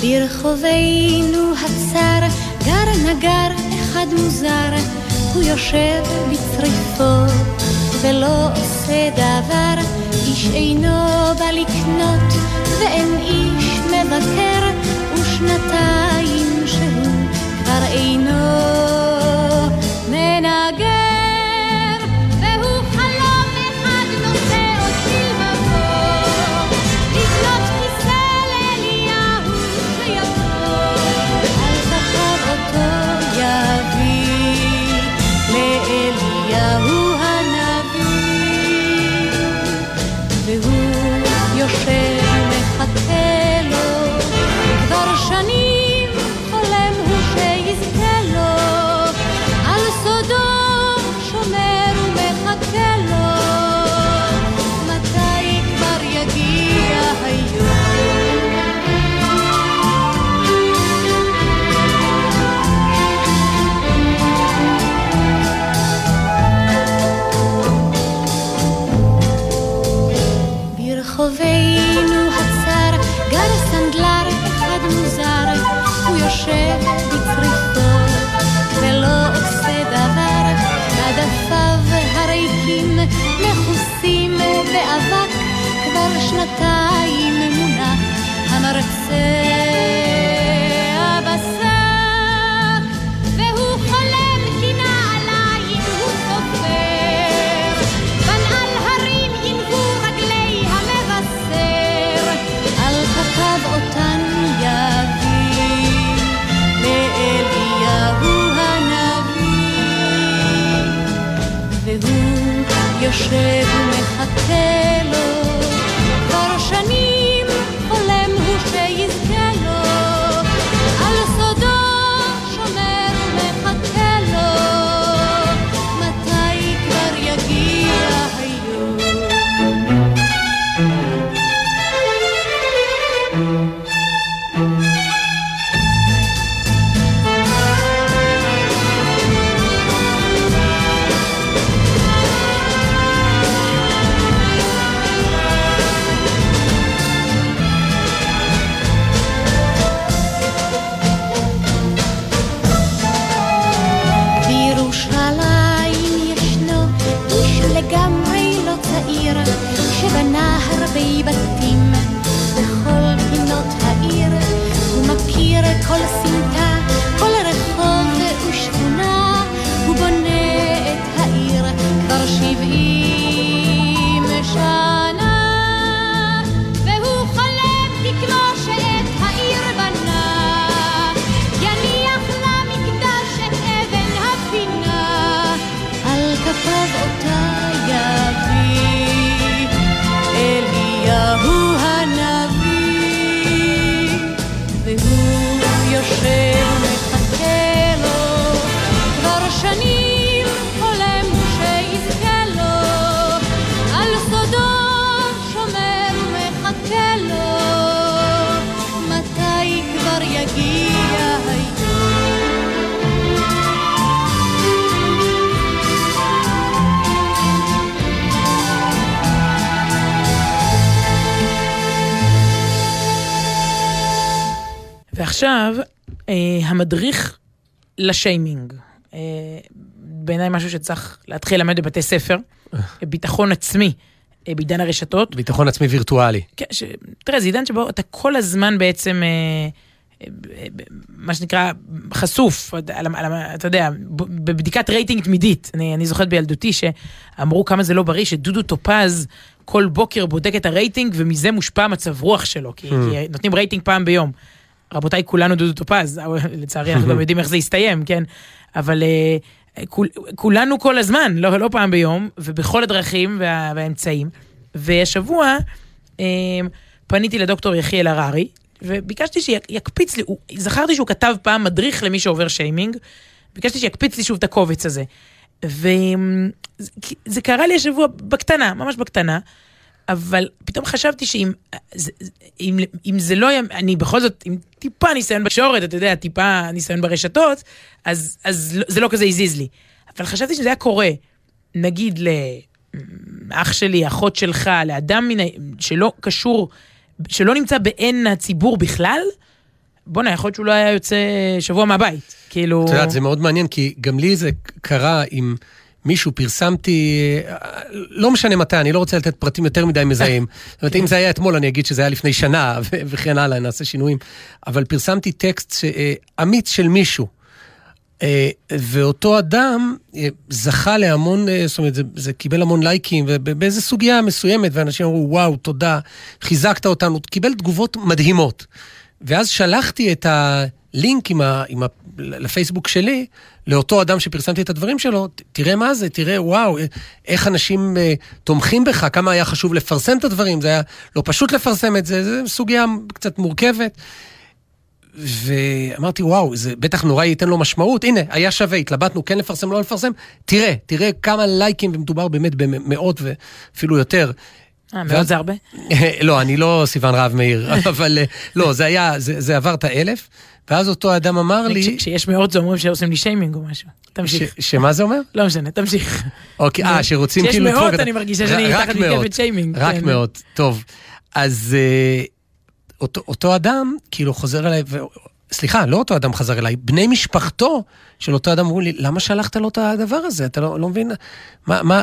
ברחובינו הצר גר נגר אחד מוזר, הוא יושב בצריפו ולא עושה דבר, איש אינו בא לקנות ואין איש מבקר, ושנתיים שהוא כבר אינו מנגר. and ועכשיו, אה, המדריך לשיימינג. אה, בעיניי משהו שצריך להתחיל ללמד בבתי ספר. ביטחון עצמי אה, בעידן הרשתות. ביטחון עצמי וירטואלי. כן, ש... תראה, זה עידן שבו אתה כל הזמן בעצם, אה, אה, מה שנקרא, חשוף, על, על, אתה יודע, בבדיקת רייטינג תמידית. אני, אני זוכרת בילדותי שאמרו כמה זה לא בריא, שדודו טופז כל בוקר בודק את הרייטינג ומזה מושפע מצב רוח שלו, כי, כי נותנים רייטינג פעם ביום. רבותיי, כולנו דודו טופז, לצערי אנחנו גם *laughs* יודעים איך זה יסתיים, כן? אבל אה, כול, כולנו כל הזמן, לא, לא פעם ביום, ובכל הדרכים וה, והאמצעים. והשבוע אה, פניתי לדוקטור יחיאל הררי, וביקשתי שיקפיץ לי, הוא- זכרתי שהוא כתב פעם מדריך למי שעובר שיימינג, ביקשתי שיקפיץ לי שוב את הקובץ הזה. וזה קרה לי השבוע בקטנה, ממש בקטנה, אבל פתאום חשבתי שאם אם, אם זה לא, אני בכל זאת, עם טיפה ניסיון בתקשורת, אתה יודע, טיפה ניסיון ברשתות, אז, אז לא- זה לא כזה הזיז לי. אבל חשבתי שזה היה קורה, נגיד לאח שלי, אחות שלך, לאדם מן, שלא קשור, שלא נמצא בעין הציבור בכלל, בואנה, יכול להיות שהוא לא היה יוצא שבוע מהבית. כאילו... את יודעת, זה מאוד מעניין, כי גם לי זה קרה עם מישהו, פרסמתי, לא משנה מתי, אני לא רוצה לתת פרטים יותר מדי מזהים. *laughs* זאת אומרת, אם זה היה אתמול, אני אגיד שזה היה לפני שנה, וכן הלאה, נעשה שינויים. אבל פרסמתי טקסט אה, אמיץ של מישהו. אה, ואותו אדם אה, זכה להמון, זאת אומרת, זה, זה קיבל המון לייקים, ובאיזו סוגיה מסוימת, ואנשים אמרו, וואו, תודה, חיזקת אותנו, קיבל תגובות מדהימות. ואז שלחתי את הלינק עם ה, עם ה, לפייסבוק שלי, לאותו אדם שפרסמתי את הדברים שלו, תראה מה זה, תראה, וואו, אה, איך אנשים אה, תומכים בך, כמה היה חשוב לפרסם את הדברים, זה היה לא פשוט לפרסם את זה, זו סוגיה קצת מורכבת. ואמרתי, וואו, זה בטח נורא ייתן לו משמעות. הנה, היה שווה, התלבטנו כן לפרסם, לא לפרסם. תראה, תראה כמה לייקים, ומדובר באמת במאות ואפילו יותר. אה, מאוד זה הרבה? *laughs* לא, אני לא סיוון רהב מאיר, *laughs* אבל אה, לא, זה היה, זה, זה עבר את האלף, ואז אותו אדם אמר לי, כש- כשיש מאות זה אומרים שעושים לי שיימינג או משהו. תמשיך. שמה זה אומר? לא משנה, תמשיך. אוקיי, אה, שרוצים כשיש כאילו מאות, את- אני מרגישה שאני תחת מאות, מתקפת שיימינג, רק כן. מאות, טוב. אז אה, אותו, אדם כאילו חוזר אליי. סליחה, לא אותו אדם חזר אליי, בני משפחתו של אותו אדם אמרו לי, למה שלחת לו את הדבר הזה? אתה לא, לא מבין? מה, מה,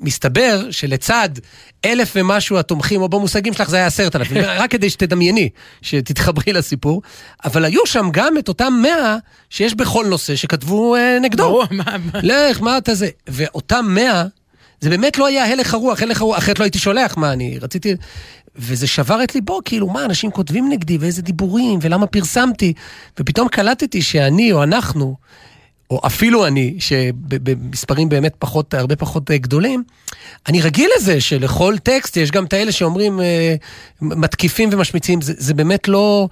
מסתבר שלצד אלף ומשהו התומכים, או במושגים שלך זה היה עשרת אלפים, *laughs* רק כדי שתדמייני, שתתחברי לסיפור, אבל היו שם גם את אותם מאה שיש בכל נושא שכתבו אה, נגדו. ברור, מה... מה- לך, מה אתה זה? ואותם מאה, זה באמת לא היה הלך הרוח, הלך הרוח, אחרת לא הייתי שולח, מה, אני רציתי... וזה שבר את ליבו, כאילו, מה, אנשים כותבים נגדי, ואיזה דיבורים, ולמה פרסמתי, ופתאום קלטתי שאני או אנחנו, או אפילו אני, שבמספרים באמת פחות, הרבה פחות אה, גדולים, אני רגיל לזה שלכל טקסט יש גם את האלה שאומרים, אה, מתקיפים ומשמיצים, זה, זה באמת לא,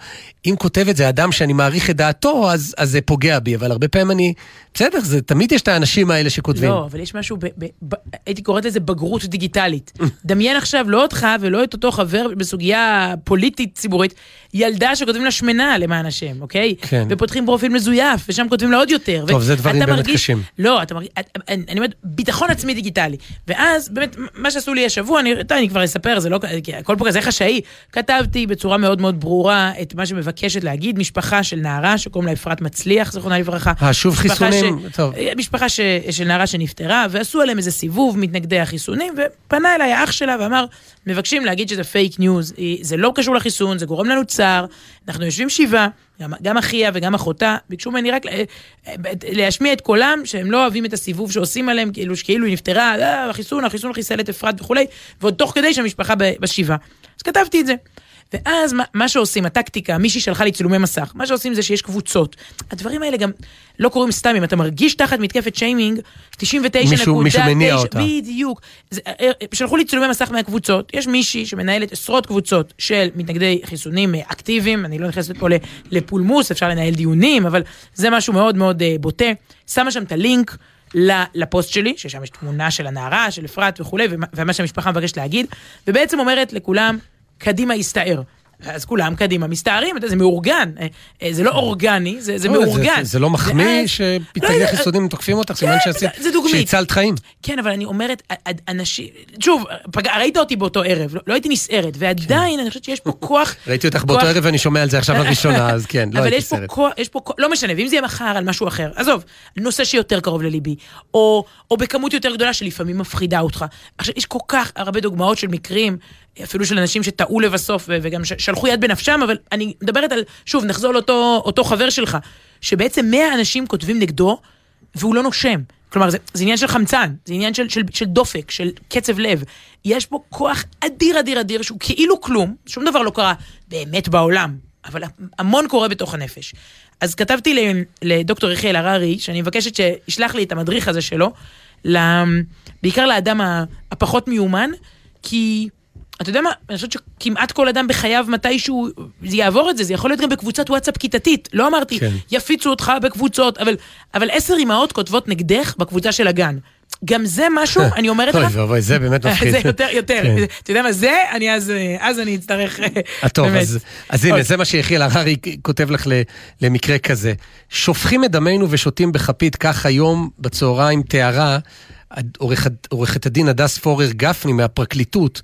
אם כותב את זה אדם שאני מעריך את דעתו, אז, אז זה פוגע בי, אבל הרבה פעמים אני, בסדר, זה, תמיד יש את האנשים האלה שכותבים. לא, אבל יש משהו, ב, ב, ב, הייתי קוראת לזה בגרות דיגיטלית. דמיין עכשיו לא אותך ולא את אותו חבר בסוגיה פוליטית ציבורית, ילדה שכותבים לה שמנה למען השם, אוקיי? כן. ופותחים פרופיל מזויף, ושם כותבים לה עוד יותר. טוב, זה דברים באמת מרגיש- קשים. לא, אתה מרגיש, אני אני אומרת, ביטחון עצמי דיגיטלי. ואז, באמת, מה שעשו לי השבוע, אני, טוב, אני כבר אספר, זה לא, הכל פה כזה חשאי. כתבתי בצורה מאוד מאוד ברורה את מה שמבקשת להגיד, משפחה של נערה שקוראים לה אפרת מצליח, זיכרונה לברכה. אה, שוב חיסונים? ש- טוב. משפחה ש, של נערה שנפטרה, ועשו עליהם איזה סיבוב מתנגדי החיסונים, ופנה אליי האח שלה ואמר, מבקשים להגיד שזה fake news, זה לא קשור לחיסון, זה גורם לנו צער, אנחנו יושבים שבעה, גם, גם אחיה וגם אחותה, ביקשו ממני רק לה- להשמיע את קולם, שהם לא אוהבים את הסיבוב שעושים עליהם, כאילו שכאילו היא נפטרה, אה, החיסון, החיסון חיסל את אפרת וכולי, ועוד תוך כדי שהמשפחה בשבעה. אז כתבתי את זה. ואז מה, מה שעושים, הטקטיקה, מישהי שלחה לי צילומי מסך, מה שעושים זה שיש קבוצות. הדברים האלה גם לא קורים סתם, אם אתה מרגיש תחת מתקפת שיימינג, 99 מישהו- מישהו מניע אותה. בדיוק. זה, אה, שלחו לי צילומי מסך מהקבוצות, יש מישהי שמנהלת עשרות קבוצות של מתנגדי חיסונים אה, אקטיביים, אני לא נכנסת פה לפולמוס, אפשר לנהל דיונים, אבל זה משהו מאוד מאוד אה, בוטה. שמה שם את הלינק. לפוסט שלי, ששם יש תמונה של הנערה, של אפרת וכולי, ומה שהמשפחה מבקשת להגיד, ובעצם אומרת לכולם, קדימה הסתער. אז כולם קדימה מסתערים, זה מאורגן, אה, אה, זה לא אורגני, זה, זה לא, מאורגן. זה לא מחמיא ואז- לא שמתנגדי יודע, חיסונים תוקפים אותך, סימן כן, זה. שהצלת חיים. כן, אבל אני אומרת, אנשים, שוב, פג... ראית אותי באותו ערב, לא, לא הייתי נסערת, ועדיין אני חושבת שיש פה כוח... *laughs* ראיתי אותך באותו ערב ואני שומע על זה עכשיו לראשונה, *laughs* אז כן, לא אבל הייתי פה סרט. כוח, יש פה כוח, לא משנה, ואם זה יהיה מחר על משהו אחר, עזוב, נושא שיותר קרוב לליבי, או, או בכמות יותר גדולה שלפעמים מפחידה אותך. עכשיו, יש כל כך הרבה דוגמאות של מקרים, אפילו של אנשים שטעו לבסוף וגם שלחו יד בנפשם, אבל אני מדברת על, שוב, נחזור לאותו אותו חבר שלך, שבעצם 100 אנשים כותבים נגדו, והוא לא נושם. כלומר, זה, זה עניין של חמצן, זה עניין של, של, של דופק, של קצב לב. יש פה כוח אדיר אדיר אדיר שהוא כאילו כלום, שום דבר לא קרה באמת בעולם, אבל המון קורה בתוך הנפש. אז כתבתי לדוקטור יחיאל הררי, שאני מבקשת שישלח לי את המדריך הזה שלו, בעיקר לאדם הפחות מיומן, כי אתה יודע מה, אני חושבת שכמעט כל אדם בחייו מתישהו זה יעבור את זה, זה יכול להיות גם בקבוצת וואטסאפ כיתתית. לא אמרתי, כן. יפיצו אותך בקבוצות, אבל, אבל עשר אמהות כותבות נגדך בקבוצה של הגן. גם זה משהו, אני אומרת אוי לך, ואבוי, זה באמת מפחיד. זה יותר, יותר. כן. אתה יודע מה, זה, אני אז, אז אני אצטרך, אה, טוב. אז, אז הנה, אוי. זה מה שיחיאל הררי כותב לך למקרה כזה. שופכים את דמנו ושותים בכפית, כך היום בצהריים תיארה עורכת הדין הדס פורר גפני מהפרקליטות,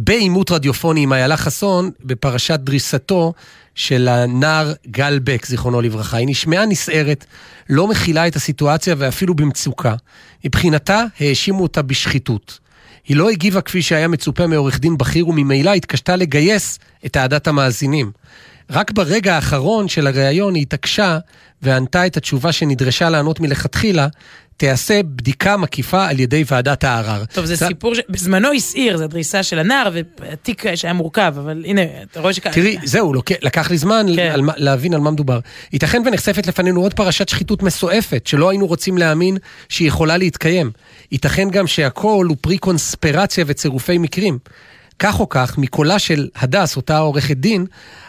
בעימות רדיופוני עם איילה חסון, בפרשת דריסתו של הנער גל בק, זיכרונו לברכה. היא נשמעה נסערת, לא מכילה את הסיטואציה ואפילו במצוקה. מבחינתה, האשימו אותה בשחיתות. היא לא הגיבה כפי שהיה מצופה מעורך דין בכיר וממילא התקשתה לגייס את אהדת המאזינים. רק ברגע האחרון של הריאיון היא התעקשה וענתה את התשובה שנדרשה לענות מלכתחילה, תיעשה בדיקה מקיפה על ידי ועדת הערר. טוב, זה סיפור שבזמנו הסעיר, זה הדריסה של הנער, והתיק שהיה מורכב, אבל הנה, אתה רואה שכאן... תראי, זהו, לוק- לקח לי זמן כן. על להבין על מה מדובר. ייתכן ונחשפת לפנינו עוד פרשת שחיתות מסועפת, שלא היינו רוצים להאמין שהיא יכולה להתקיים. ייתכן גם שהכל הוא פרי קונספירציה וצירופי מקרים. כך או כך, מקולה של הדס, אותה עורכת דין,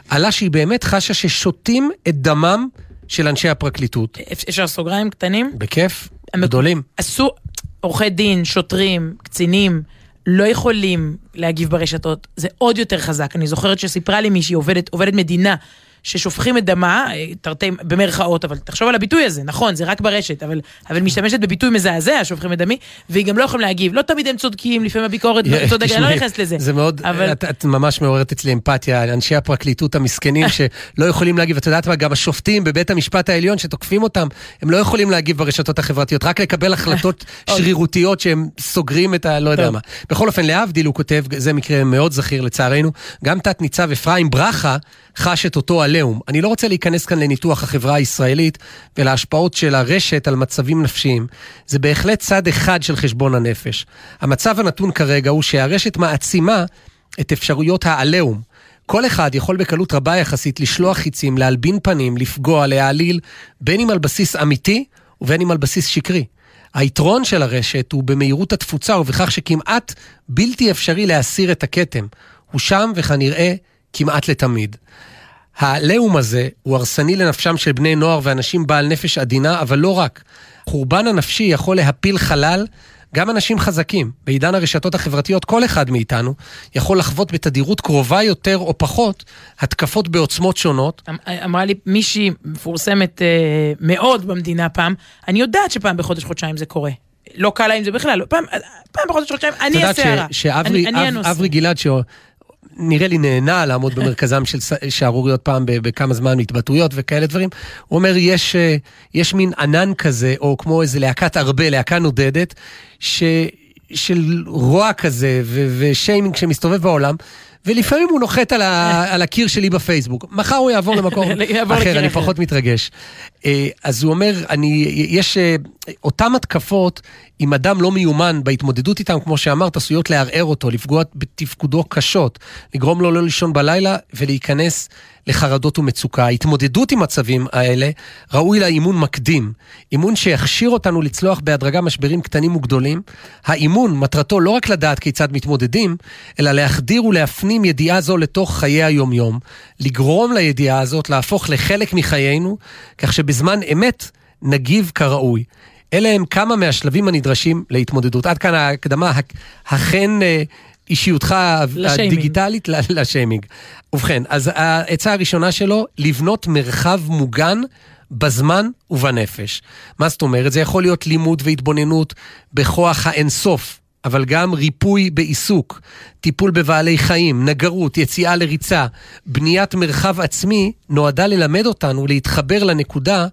עלה שהיא באמת חשה ששותים את דמם של אנשי הפרקליטות. אפשר סוגריים קטנים? בכיף, המק- גדולים. אסור, עורכי דין, שוטרים, קצינים, לא יכולים להגיב ברשתות. זה עוד יותר חזק. אני זוכרת שסיפרה לי מישהי, עובדת, עובדת מדינה, ששופכים את דמה, אה, תרתי במרכאות, אבל תחשוב על הביטוי הזה, נכון, זה רק ברשת, אבל, אבל משתמשת בביטוי מזעזע, שופכים את דמי, והיא גם לא יכולים להגיב. לא תמיד הם צודקים, לפעמים הביקורת צודקת, אני לא נכנסת לזה. זה מאוד, אבל- את, את ממש מעוררת אצלי אמפתיה, אנשי הפרקליטות המסכנים *laughs* שלא יכולים להגיב, את יודעת מה, גם השופטים בבית המשפט העליון שתוקפים אותם, הם לא יכולים להגיב ברשתות החברתיות, רק לקבל החלטות *laughs* שרירותיות שהם סוגרים את ה... לא יודע. מה. בכל אופן, להבדיל, הוא כותב, זה מקרה מאוד זכיר לצערנו, גם תת ניצב אפרים ברכה חש את אותו עליהום. אני לא רוצה להיכנס כאן לניתוח החברה הישראלית ולהשפעות של הרשת על מצבים נפשיים. זה בהחלט צד אחד של חשבון הנפש. המצב הנתון כרגע הוא שהרשת מעצימה את אפשרויות העליהום. כל אחד יכול בקלות רבה יחסית לשלוח חיצים, להלבין פנים, לפגוע, להעליל, בין אם על בסיס אמיתי ובין אם על בסיס שקרי. היתרון של הרשת הוא במהירות התפוצה ובכך שכמעט בלתי אפשרי להסיר את הכתם. הוא שם וכנראה כמעט לתמיד. העליהום הזה הוא הרסני לנפשם של בני נוער ואנשים בעל נפש עדינה, אבל לא רק. חורבן הנפשי יכול להפיל חלל גם אנשים חזקים. בעידן הרשתות החברתיות כל אחד מאיתנו יכול לחוות בתדירות קרובה יותר או פחות התקפות בעוצמות שונות. אמ- אמרה לי מישהי מפורסמת אה, מאוד במדינה פעם, אני יודעת שפעם בחודש חודשיים זה קורה. לא קל לה עם זה בכלל, לא, פעם, פעם בחודש חודשיים, את אני יודעת הסערה. ש- שאברי אני- אני אב- הנושא. אברי גלעד, שנראה לי נהנה לעמוד במרכזם של שערוריות פעם בכמה זמן, התבטאויות וכאלה דברים, הוא אומר, יש, אה, יש מין ענן כזה, או כמו איזה להקת ארבה, להקה נודדת, ש... של רוע כזה ושיימינג שמסתובב בעולם, ולפעמים הוא נוחת על, ה, *laughs* על הקיר שלי בפייסבוק. מחר הוא יעבור למקום *laughs* אחר, אני. פחות מתרגש. אה, אז הוא אומר, אני, יש אה, אותם התקפות, אם אדם לא מיומן בהתמודדות איתם, כמו שאמרת, עשויות לערער אותו, לפגוע בתפקודו קשות, לגרום לו לא לישון בלילה ולהיכנס לחרדות ומצוקה. ההתמודדות עם מצבים האלה ראוי לה אימון מקדים. אימון שיכשיר אותנו לצלוח בהדרגה משברים קטנים וגדולים. האימון, מטרתו לא רק לדעת כיצד מתמודדים, אלא להחדיר ולהפנים ידיעה זו לתוך חיי היומיום. לגרום לידיעה הזאת להפוך לחלק מחיינו, כך שבזמן אמת נגיב כראוי. אלה הם כמה מהשלבים הנדרשים להתמודדות. עד כאן ההקדמה, אכן אה, אישיותך לשיימינג. הדיגיטלית לשיימינג. ובכן, אז העצה הראשונה שלו, לבנות מרחב מוגן בזמן ובנפש. מה זאת אומרת? זה יכול להיות לימוד והתבוננות בכוח האינסוף. אבל גם ריפוי בעיסוק, טיפול בבעלי חיים, נגרות, יציאה לריצה, בניית מרחב עצמי, נועדה ללמד אותנו להתחבר לנקודה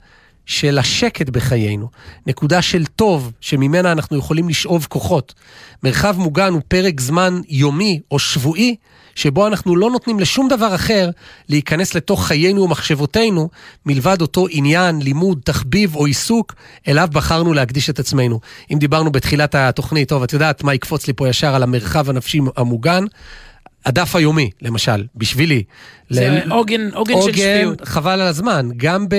של השקט בחיינו, נקודה של טוב שממנה אנחנו יכולים לשאוב כוחות. מרחב מוגן הוא פרק זמן יומי או שבועי שבו אנחנו לא נותנים לשום דבר אחר להיכנס לתוך חיינו ומחשבותינו מלבד אותו עניין, לימוד, תחביב או עיסוק אליו בחרנו להקדיש את עצמנו. אם דיברנו בתחילת התוכנית, טוב, את יודעת מה יקפוץ לי פה ישר על המרחב הנפשי המוגן? הדף היומי, למשל, בשבילי. זה ל- עוגן עוגן של שפיות. חבל על הזמן. גם ב...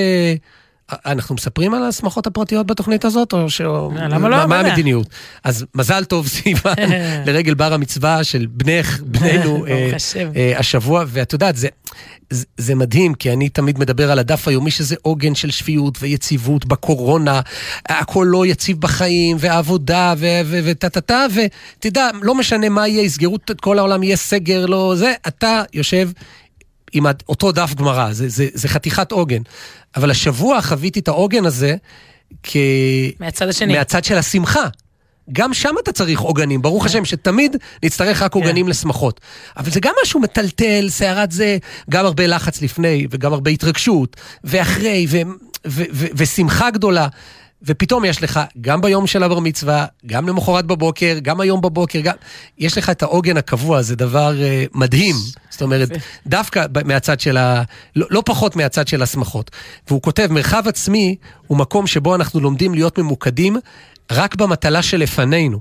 אנחנו מספרים על השמחות הפרטיות בתוכנית הזאת, או ש... אה, למה לא? מה. המדיניות? אז מזל טוב, *laughs* סיוון, *laughs* לרגל בר המצווה של בנך, *laughs* ברוך אה. אה, השבוע, ואת יודעת, זה, זה, מדהים, כי אני תמיד מדבר על הדף היומי שזה עוגן של שפיות ויציבות בקורונה, הכל לא יציב בחיים, ועבודה, וטה-טה-טה, ותדע, לא משנה מה יהיה, יסגרו את כל העולם, יהיה סגר, לא זה, אתה יושב עם אותו דף גמרא, זה, זה, זה חתיכת עוגן. אבל השבוע חוויתי את העוגן הזה כ... מהצד השני. מהצד של השמחה. גם שם אתה צריך עוגנים, ברוך השם שתמיד נצטרך רק עוגנים לשמחות. אבל זה גם משהו מטלטל, סערת זה, גם הרבה לחץ לפני, וגם הרבה התרגשות, ואחרי, ו- ו- ו- ושמחה גדולה. ופתאום יש לך, גם ביום של הבר מצווה, גם למחרת בבוקר, גם היום בבוקר, גם... יש לך את העוגן הקבוע, זה דבר uh, מדהים. זאת אומרת, דווקא מהצד של ה... לא, לא פחות מהצד של השמחות. והוא כותב, מרחב עצמי הוא מקום שבו אנחנו לומדים להיות ממוקדים רק במטלה שלפנינו.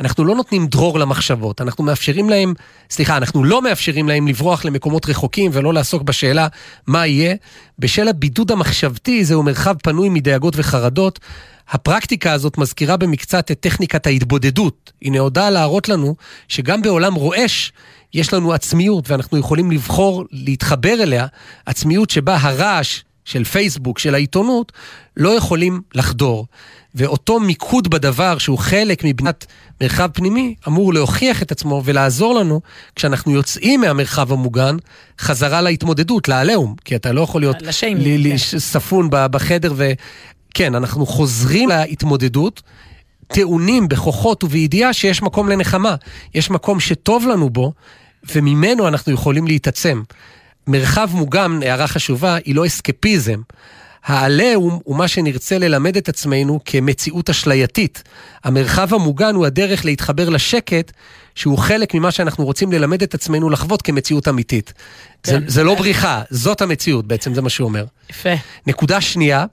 אנחנו לא נותנים דרור למחשבות, אנחנו מאפשרים להם, סליחה, אנחנו לא מאפשרים להם לברוח למקומות רחוקים ולא לעסוק בשאלה מה יהיה. בשל הבידוד המחשבתי זהו מרחב פנוי מדאגות וחרדות. הפרקטיקה הזאת מזכירה במקצת את טכניקת ההתבודדות. היא נועדה להראות לנו שגם בעולם רועש יש לנו עצמיות ואנחנו יכולים לבחור להתחבר אליה, עצמיות שבה הרעש של פייסבוק, של העיתונות, לא יכולים לחדור. ואותו מיקוד בדבר שהוא חלק מבניית מרחב פנימי, אמור להוכיח את עצמו ולעזור לנו כשאנחנו יוצאים מהמרחב המוגן, חזרה להתמודדות, לעליהום, כי אתה לא יכול להיות לשיימינג, ל- כן. ל- ספון בחדר, וכן, אנחנו חוזרים להתמודדות. טעונים בכוחות ובידיעה שיש מקום לנחמה, יש מקום שטוב לנו בו, וממנו אנחנו יכולים להתעצם. מרחב מוגן, הערה חשובה, היא לא אסקפיזם. העליהום הוא מה שנרצה ללמד את עצמנו כמציאות אשלייתית. המרחב המוגן הוא הדרך להתחבר לשקט, שהוא חלק ממה שאנחנו רוצים ללמד את עצמנו לחוות כמציאות אמיתית. זה, כן. זה לא בריחה, זאת המציאות בעצם, זה מה שהוא אומר. יפה. נקודה שנייה,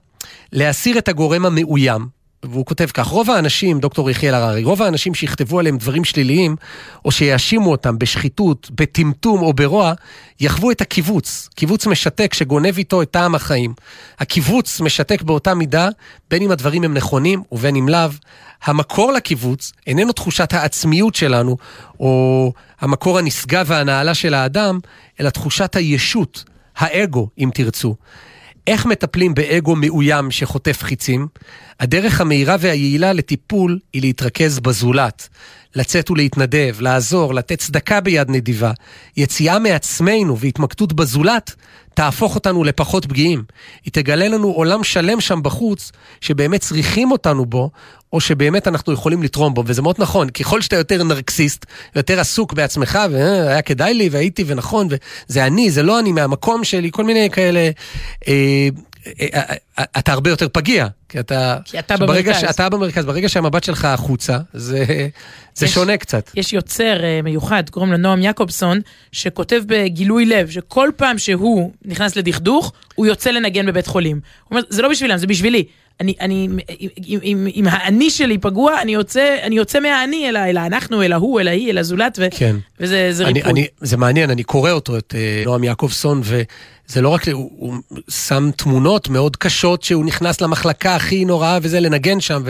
להסיר את הגורם המאוים. והוא כותב כך, רוב האנשים, דוקטור יחיאל הררי, רוב האנשים שיכתבו עליהם דברים שליליים, או שיאשימו אותם בשחיתות, בטמטום או ברוע, יחוו את הקיבוץ. קיבוץ משתק שגונב איתו את טעם החיים. הקיבוץ משתק באותה מידה, בין אם הדברים הם נכונים ובין אם לאו. המקור לקיבוץ איננו תחושת העצמיות שלנו, או המקור הנשגב והנעלה של האדם, אלא תחושת הישות, האגו, אם תרצו. איך מטפלים באגו מאוים שחוטף חיצים? הדרך המהירה והיעילה לטיפול היא להתרכז בזולת. לצאת ולהתנדב, לעזור, לתת צדקה ביד נדיבה. יציאה מעצמנו והתמקדות בזולת תהפוך אותנו לפחות פגיעים. היא תגלה לנו עולם שלם שם בחוץ, שבאמת צריכים אותנו בו, או שבאמת אנחנו יכולים לתרום בו, וזה מאוד נכון, ככל שאתה יותר נרקסיסט, יותר עסוק בעצמך, והיה כדאי לי, והייתי, ונכון, וזה אני, זה לא אני, מהמקום שלי, כל מיני כאלה... אה, אה, אתה הרבה יותר פגיע, כי אתה... כי אתה במרכז. שאתה במרכז, ברגע שהמבט שלך החוצה, זה, זה יש- שונה קצת. יש יוצר אה, מיוחד, קוראים לו נועם יעקובסון, שכותב בגילוי לב, שכל פעם שהוא נכנס לדכדוך, הוא יוצא לנגן בבית חולים. הוא אומר, זה לא בשבילם, זה בשבילי. אני, אני, אם, אם, אם האני שלי פגוע, אני יוצא, אני יוצא מהאני אל, אל האנחנו, אל ההוא, אל ההיא, אל הזולת, ו, כן. וזה זה אני, ריפוי. אני, זה מעניין, אני קורא אותו, את אה, נועם יעקובסון, וזה לא רק, הוא, הוא שם תמונות מאוד קשות שהוא נכנס למחלקה הכי נוראה וזה, לנגן שם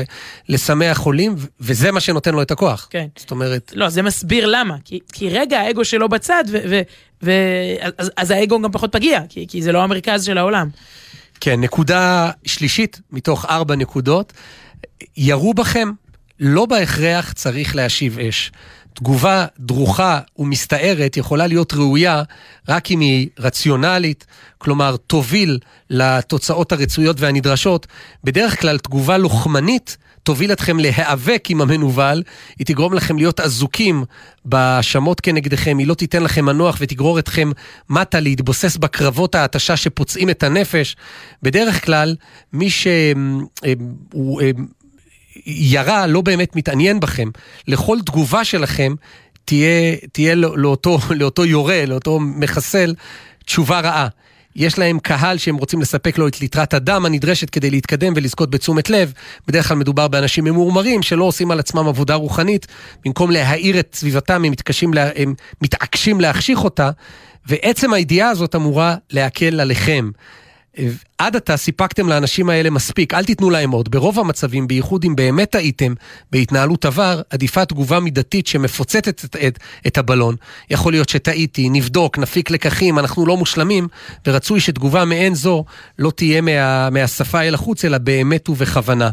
ולשמח חולים, וזה מה שנותן לו את הכוח. כן. זאת אומרת, לא, זה מסביר למה. כי, כי רגע האגו שלו בצד, ו, ו, ו, אז, אז האגו גם פחות פגיע, כי, כי זה לא המרכז של העולם. כן, נקודה שלישית מתוך ארבע נקודות, ירו בכם, לא בהכרח צריך להשיב אש. תגובה דרוכה ומסתערת יכולה להיות ראויה רק אם היא רציונלית, כלומר תוביל לתוצאות הרצויות והנדרשות. בדרך כלל תגובה לוחמנית תוביל אתכם להיאבק עם המנוול, היא תגרום לכם להיות אזוקים בהאשמות כנגדכם, היא לא תיתן לכם מנוח ותגרור אתכם מטה להתבוסס בקרבות ההתשה שפוצעים את הנפש. בדרך כלל, מי שהוא ירה לא באמת מתעניין בכם. לכל תגובה שלכם תהיה, תהיה לא- לאותו, *laughs* לאותו יורה, לאותו מחסל, תשובה רעה. יש להם קהל שהם רוצים לספק לו את ליטרת הדם הנדרשת כדי להתקדם ולזכות בתשומת לב. בדרך כלל מדובר באנשים ממורמרים שלא עושים על עצמם עבודה רוחנית. במקום להאיר את סביבתם, הם, לה, הם מתעקשים להחשיך אותה, ועצם הידיעה הזאת אמורה להקל עליכם. עד עתה סיפקתם לאנשים האלה מספיק, אל תיתנו להם עוד. ברוב המצבים, בייחוד אם באמת טעיתם בהתנהלות עבר, עדיפה תגובה מידתית שמפוצצת את, את, את הבלון. יכול להיות שטעיתי, נבדוק, נפיק לקחים, אנחנו לא מושלמים, ורצוי שתגובה מעין זו לא תהיה מה, מהשפה אל החוץ, אלא באמת ובכוונה.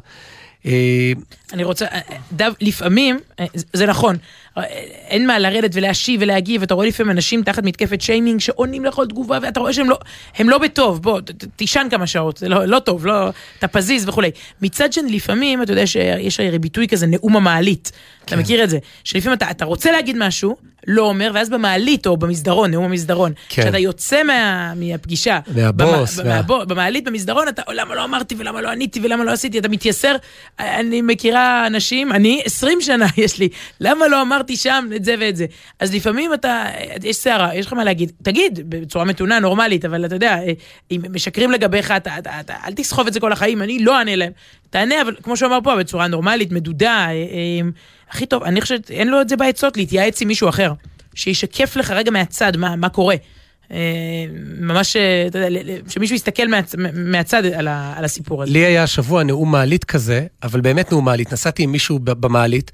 אה, אני רוצה, אה, דו, לפעמים, אה, זה- נכון, אה, אין מה לרדת ולהשיב ולהגיב, אתה רואה לפעמים אנשים תחת מתקפת שיימינג שעונים לכל תגובה, ואתה רואה שהם לא, הם לא בטוב, בוא, ת- תישן כמה שעות, זה לא, לא טוב, לא, אתה פזיז וכולי. מצד שני, לפעמים, אתה יודע שיש הרי ביטוי כזה, נאום המעלית, אתה מכיר את זה, שלפעמים אתה, אתה רוצה להגיד משהו, לא אומר, ואז במעלית או במסדרון, נאום המסדרון, כן. כשאתה יוצא מה, מהפגישה, מהבוס, וה- מהבוס, במעלית במסדרון אתה, למה לא אמרתי ולמה לא עניתי ולמה לא עשיתי, אתה מתייסר. אני מכירה אנשים, אני 20 שנה *laughs* יש לי, למה לא אמרתי שם את זה ואת זה. אז לפעמים אתה, יש סערה, יש לך מה להגיד, תגיד בצורה מתונה, נורמלית, אבל אתה יודע, אם משקרים לגביך, אתה, אתה, אתה, אל תסחוב את זה כל החיים, אני לא אענה להם. תענה, אבל כמו שהוא אמר פה, בצורה נורמלית, מדודה, אה, אה, הכי טוב, אני חושבת, אין לו את זה בעצות, להתייעץ עם מישהו אחר. שישקף לך רגע מהצד מה, מה קורה. אה, ממש, אה, אתה יודע, שמישהו יסתכל מהצ, מהצד על, ה, על הסיפור הזה. לי היה השבוע נאום מעלית כזה, אבל באמת נאום מעלית. נסעתי עם מישהו במעלית,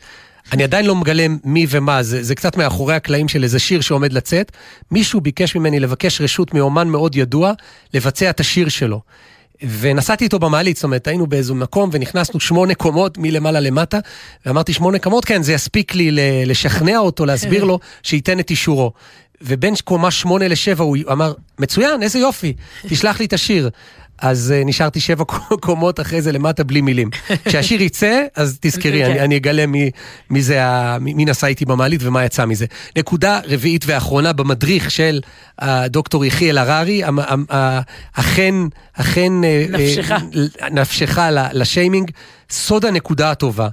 אני עדיין לא מגלם מי ומה, זה, זה קצת מאחורי הקלעים של איזה שיר שעומד לצאת. מישהו ביקש ממני לבקש רשות מאומן מאוד ידוע לבצע את השיר שלו. ונסעתי איתו במעלית, זאת אומרת, היינו באיזה מקום ונכנסנו שמונה קומות מלמעלה למטה, ואמרתי שמונה קומות, כן, זה יספיק לי לשכנע אותו, להסביר לו, *laughs* שייתן את אישורו. ובין קומה שמונה לשבע הוא אמר, מצוין, איזה יופי, תשלח לי את השיר. אז uh, נשארתי שבע קומות אחרי זה למטה בלי מילים. כשהשיר יצא, אז תזכרי, כן. אני, אני אגלה מי, מי, זה ה, מי, נסע איתי במעלית ומה יצא מזה. נקודה רביעית ואחרונה במדריך של הדוקטור יחיאל הררי, אכן, אכן... אה, נפשך. נפשך לשיימינג, סוד הנקודה הטובה.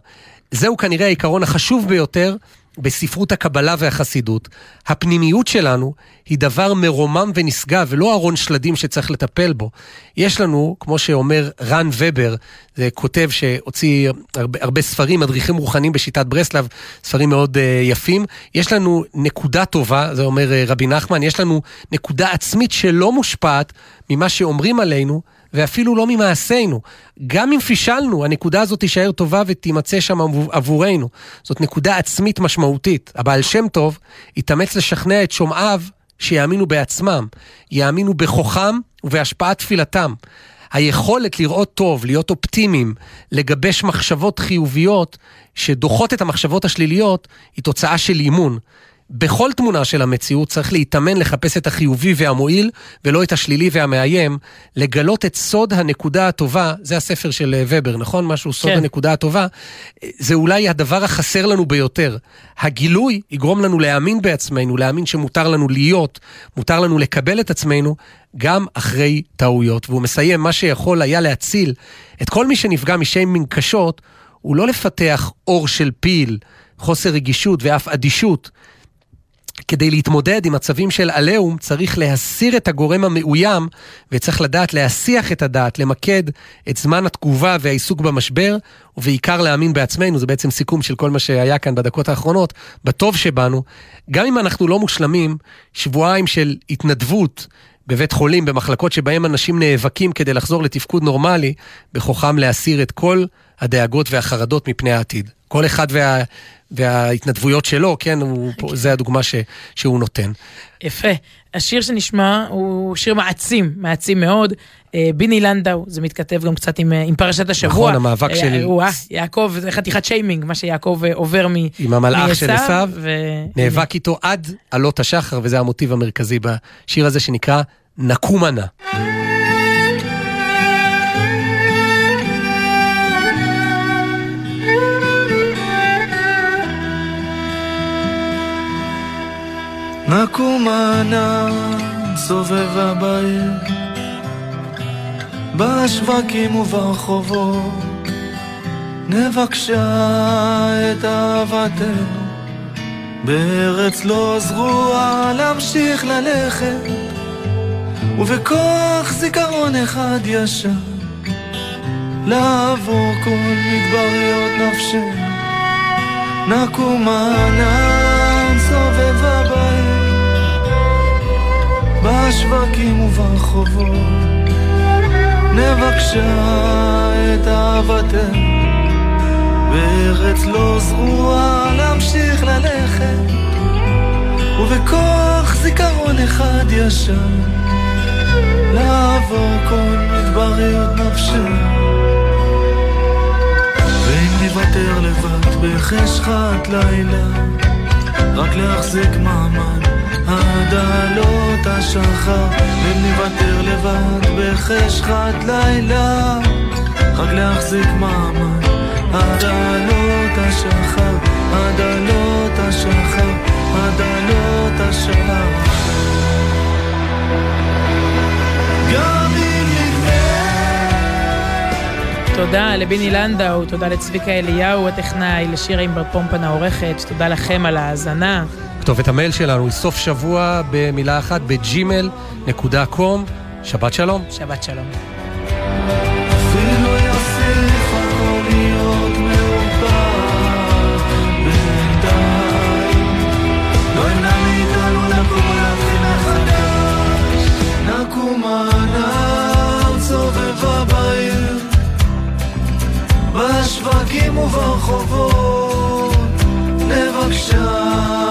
זהו כנראה העיקרון החשוב ביותר בספרות הקבלה והחסידות. הפנימיות שלנו היא דבר מרומם ונשגב, ולא ארון שלדים שצריך לטפל בו. יש לנו, כמו שאומר רן ובר, זה כותב שהוציא הרבה, הרבה ספרים, מדריכים רוחניים בשיטת ברסלב, ספרים מאוד uh, יפים. יש לנו נקודה טובה, זה אומר uh, רבי נחמן, יש לנו נקודה עצמית שלא מושפעת ממה שאומרים עלינו, ואפילו לא ממעשינו. גם אם פישלנו, הנקודה הזאת תישאר טובה ותימצא שם עבור- עבורנו. זאת נקודה עצמית משמעותית. הבעל שם טוב התאמץ לשכנע את שומעיו שיאמינו בעצמם, יאמינו בכוחם ובהשפעת תפילתם. היכולת לראות טוב, להיות אופטימיים, לגבש מחשבות חיוביות שדוחות את המחשבות השליליות, היא תוצאה של אימון. בכל תמונה של המציאות צריך להתאמן לחפש את החיובי והמועיל, ולא את השלילי והמאיים, לגלות את סוד הנקודה הטובה, זה הספר של אה, ובר, נכון? משהו סוד כן. הנקודה הטובה, זה אולי הדבר החסר לנו ביותר. הגילוי יגרום לנו להאמין בעצמנו, להאמין שמותר לנו להיות, מותר לנו לקבל את עצמנו, גם אחרי טעויות. והוא מסיים, מה שיכול היה להציל את כל מי שנפגע משיימינג קשות, הוא לא לפתח אור של פיל, חוסר רגישות ואף אדישות. כדי להתמודד עם מצבים של עליהום, צריך להסיר את הגורם המאוים, וצריך לדעת להסיח את הדעת, למקד את זמן התגובה והעיסוק במשבר, ובעיקר להאמין בעצמנו, זה בעצם סיכום של כל מה שהיה כאן בדקות האחרונות, בטוב שבנו. גם אם אנחנו לא מושלמים, שבועיים של התנדבות בבית חולים, במחלקות שבהם אנשים נאבקים כדי לחזור לתפקוד נורמלי, בכוחם להסיר את כל הדאגות והחרדות מפני העתיד. כל אחד וה, וההתנדבויות שלו, כן, הוא, פה, זה הדוגמה ש, שהוא נותן. יפה. השיר שנשמע הוא שיר מעצים, מעצים מאוד. אה, ביני לנדאו, זה מתכתב גם קצת עם, אה, עם פרשת השבוע. נכון, המאבק אה, של- וואה, יעקב, זה חתיכת שיימינג, מה שיעקב עובר מ... עם המלאך של עשיו, ו- נאבק איתו עד עלות השחר, וזה המוטיב המרכזי בשיר הזה שנקרא נקומה נא. נקומנה סובבה בעיר, בשווקים וברחובות, נבקשה את אהבתנו, בארץ לא זרועה להמשיך ללכת, ובכוח זיכרון אחד ישר, לעבור כל מדבריות נפשנו. נקומנה סובבה בעיר, בשווקים וברחובות, נבקשה את אהבתנו, בארץ לא זרועה להמשיך ללכת, ובכוח זיכרון אחד ישר, לעבור כל מדבריות נפשנו. ואם ניוותר לבד בחשכת לילה, רק להחזיק מעמד עד עלות השחר. ואם ניוותר לבד בחשכת לילה, רק להחזיק מעמד עד עלות השחר, עד עלות השחר, עד עלות השחר. גם תודה לביני לנדאו, תודה לצביקה אליהו הטכנאי, לשירה ענבר פומפן העורכת, תודה לכם על ההאזנה. כתובת המייל שלנו היא סוף שבוע במילה אחת בג'ימל.קום. שבת שלום. שבת שלום. בשווקים וברחובות. נבקשה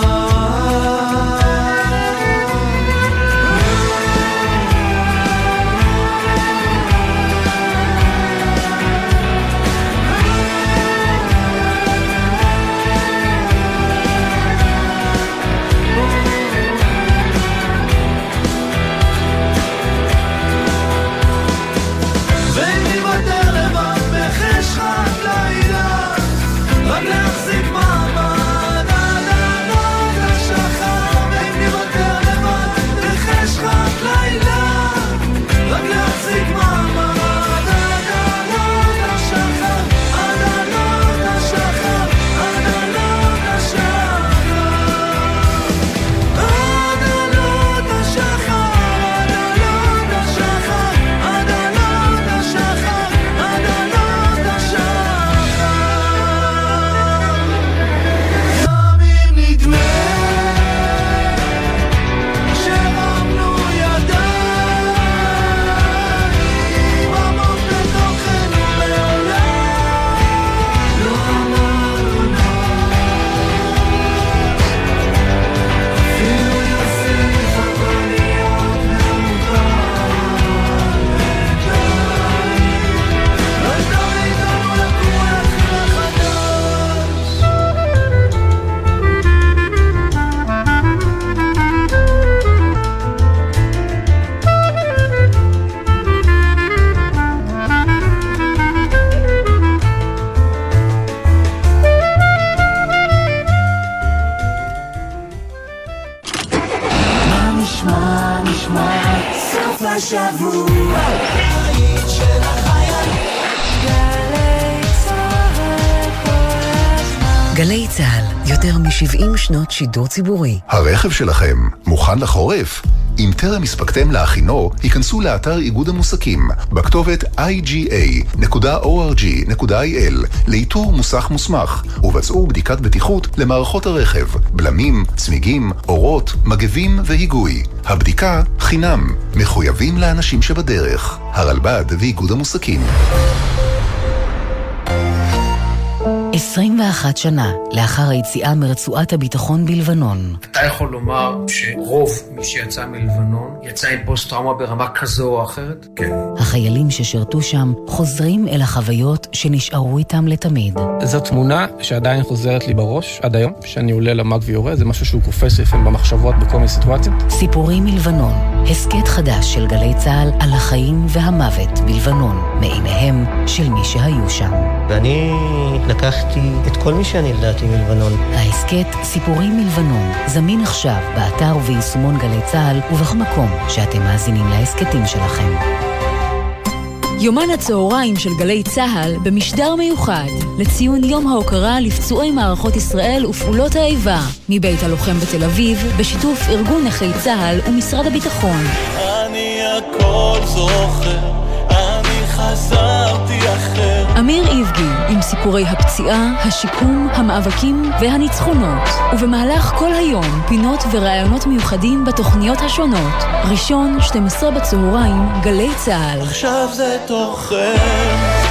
גלי צה"ל, יותר מ-70 שנות שידור ציבורי. הרכב שלכם מוכן לחורף? אם טרם הספקתם להכינו, היכנסו לאתר איגוד המוסקים בכתובת iga.org.il לאיתור מוסך מוסמך ובצעו בדיקת בטיחות למערכות הרכב, בלמים, צמיגים, אורות, מגבים והיגוי. הבדיקה חינם, מחויבים לאנשים שבדרך. הרלב"ד ואיגוד המוסקים. 21 שנה לאחר היציאה מרצועת הביטחון בלבנון. אתה יכול לומר שרוב מי שיצא מלבנון יצא עם פוסט-טראומה ברמה כזו או אחרת? כן. החיילים ששירתו שם חוזרים אל החוויות שנשארו איתם לתמיד. זו תמונה שעדיין חוזרת לי בראש עד היום, שאני עולה למג ויורה, זה משהו שהוא קופץ לפעמים במחשבות בכל מיני סיטואציות. סיפורים מלבנון, הסכת חדש של גלי צה"ל על החיים והמוות בלבנון, מעיניהם של מי שהיו שם. ואני לקחתי את כל מי שאני ידעתי מלבנון. ההסכת סיפורים מלבנון זמין עכשיו באתר וביישומון גלי צה"ל ובכל מקום שאתם מאזינים להסכתים שלכם. יומן הצהריים של גלי צה"ל במשדר מיוחד לציון יום ההוקרה לפצועי מערכות ישראל ופעולות האיבה מבית הלוחם בתל אביב בשיתוף ארגון נכי צה"ל ומשרד הביטחון. אני הכל זוכר, אני חזרתי אחר אמיר איבגי עם סיפורי הפציעה, השיקום, המאבקים והניצחונות. ובמהלך כל היום פינות וראיונות מיוחדים בתוכניות השונות. ראשון, 12 בצהריים, גלי צה"ל. עכשיו זה תוחם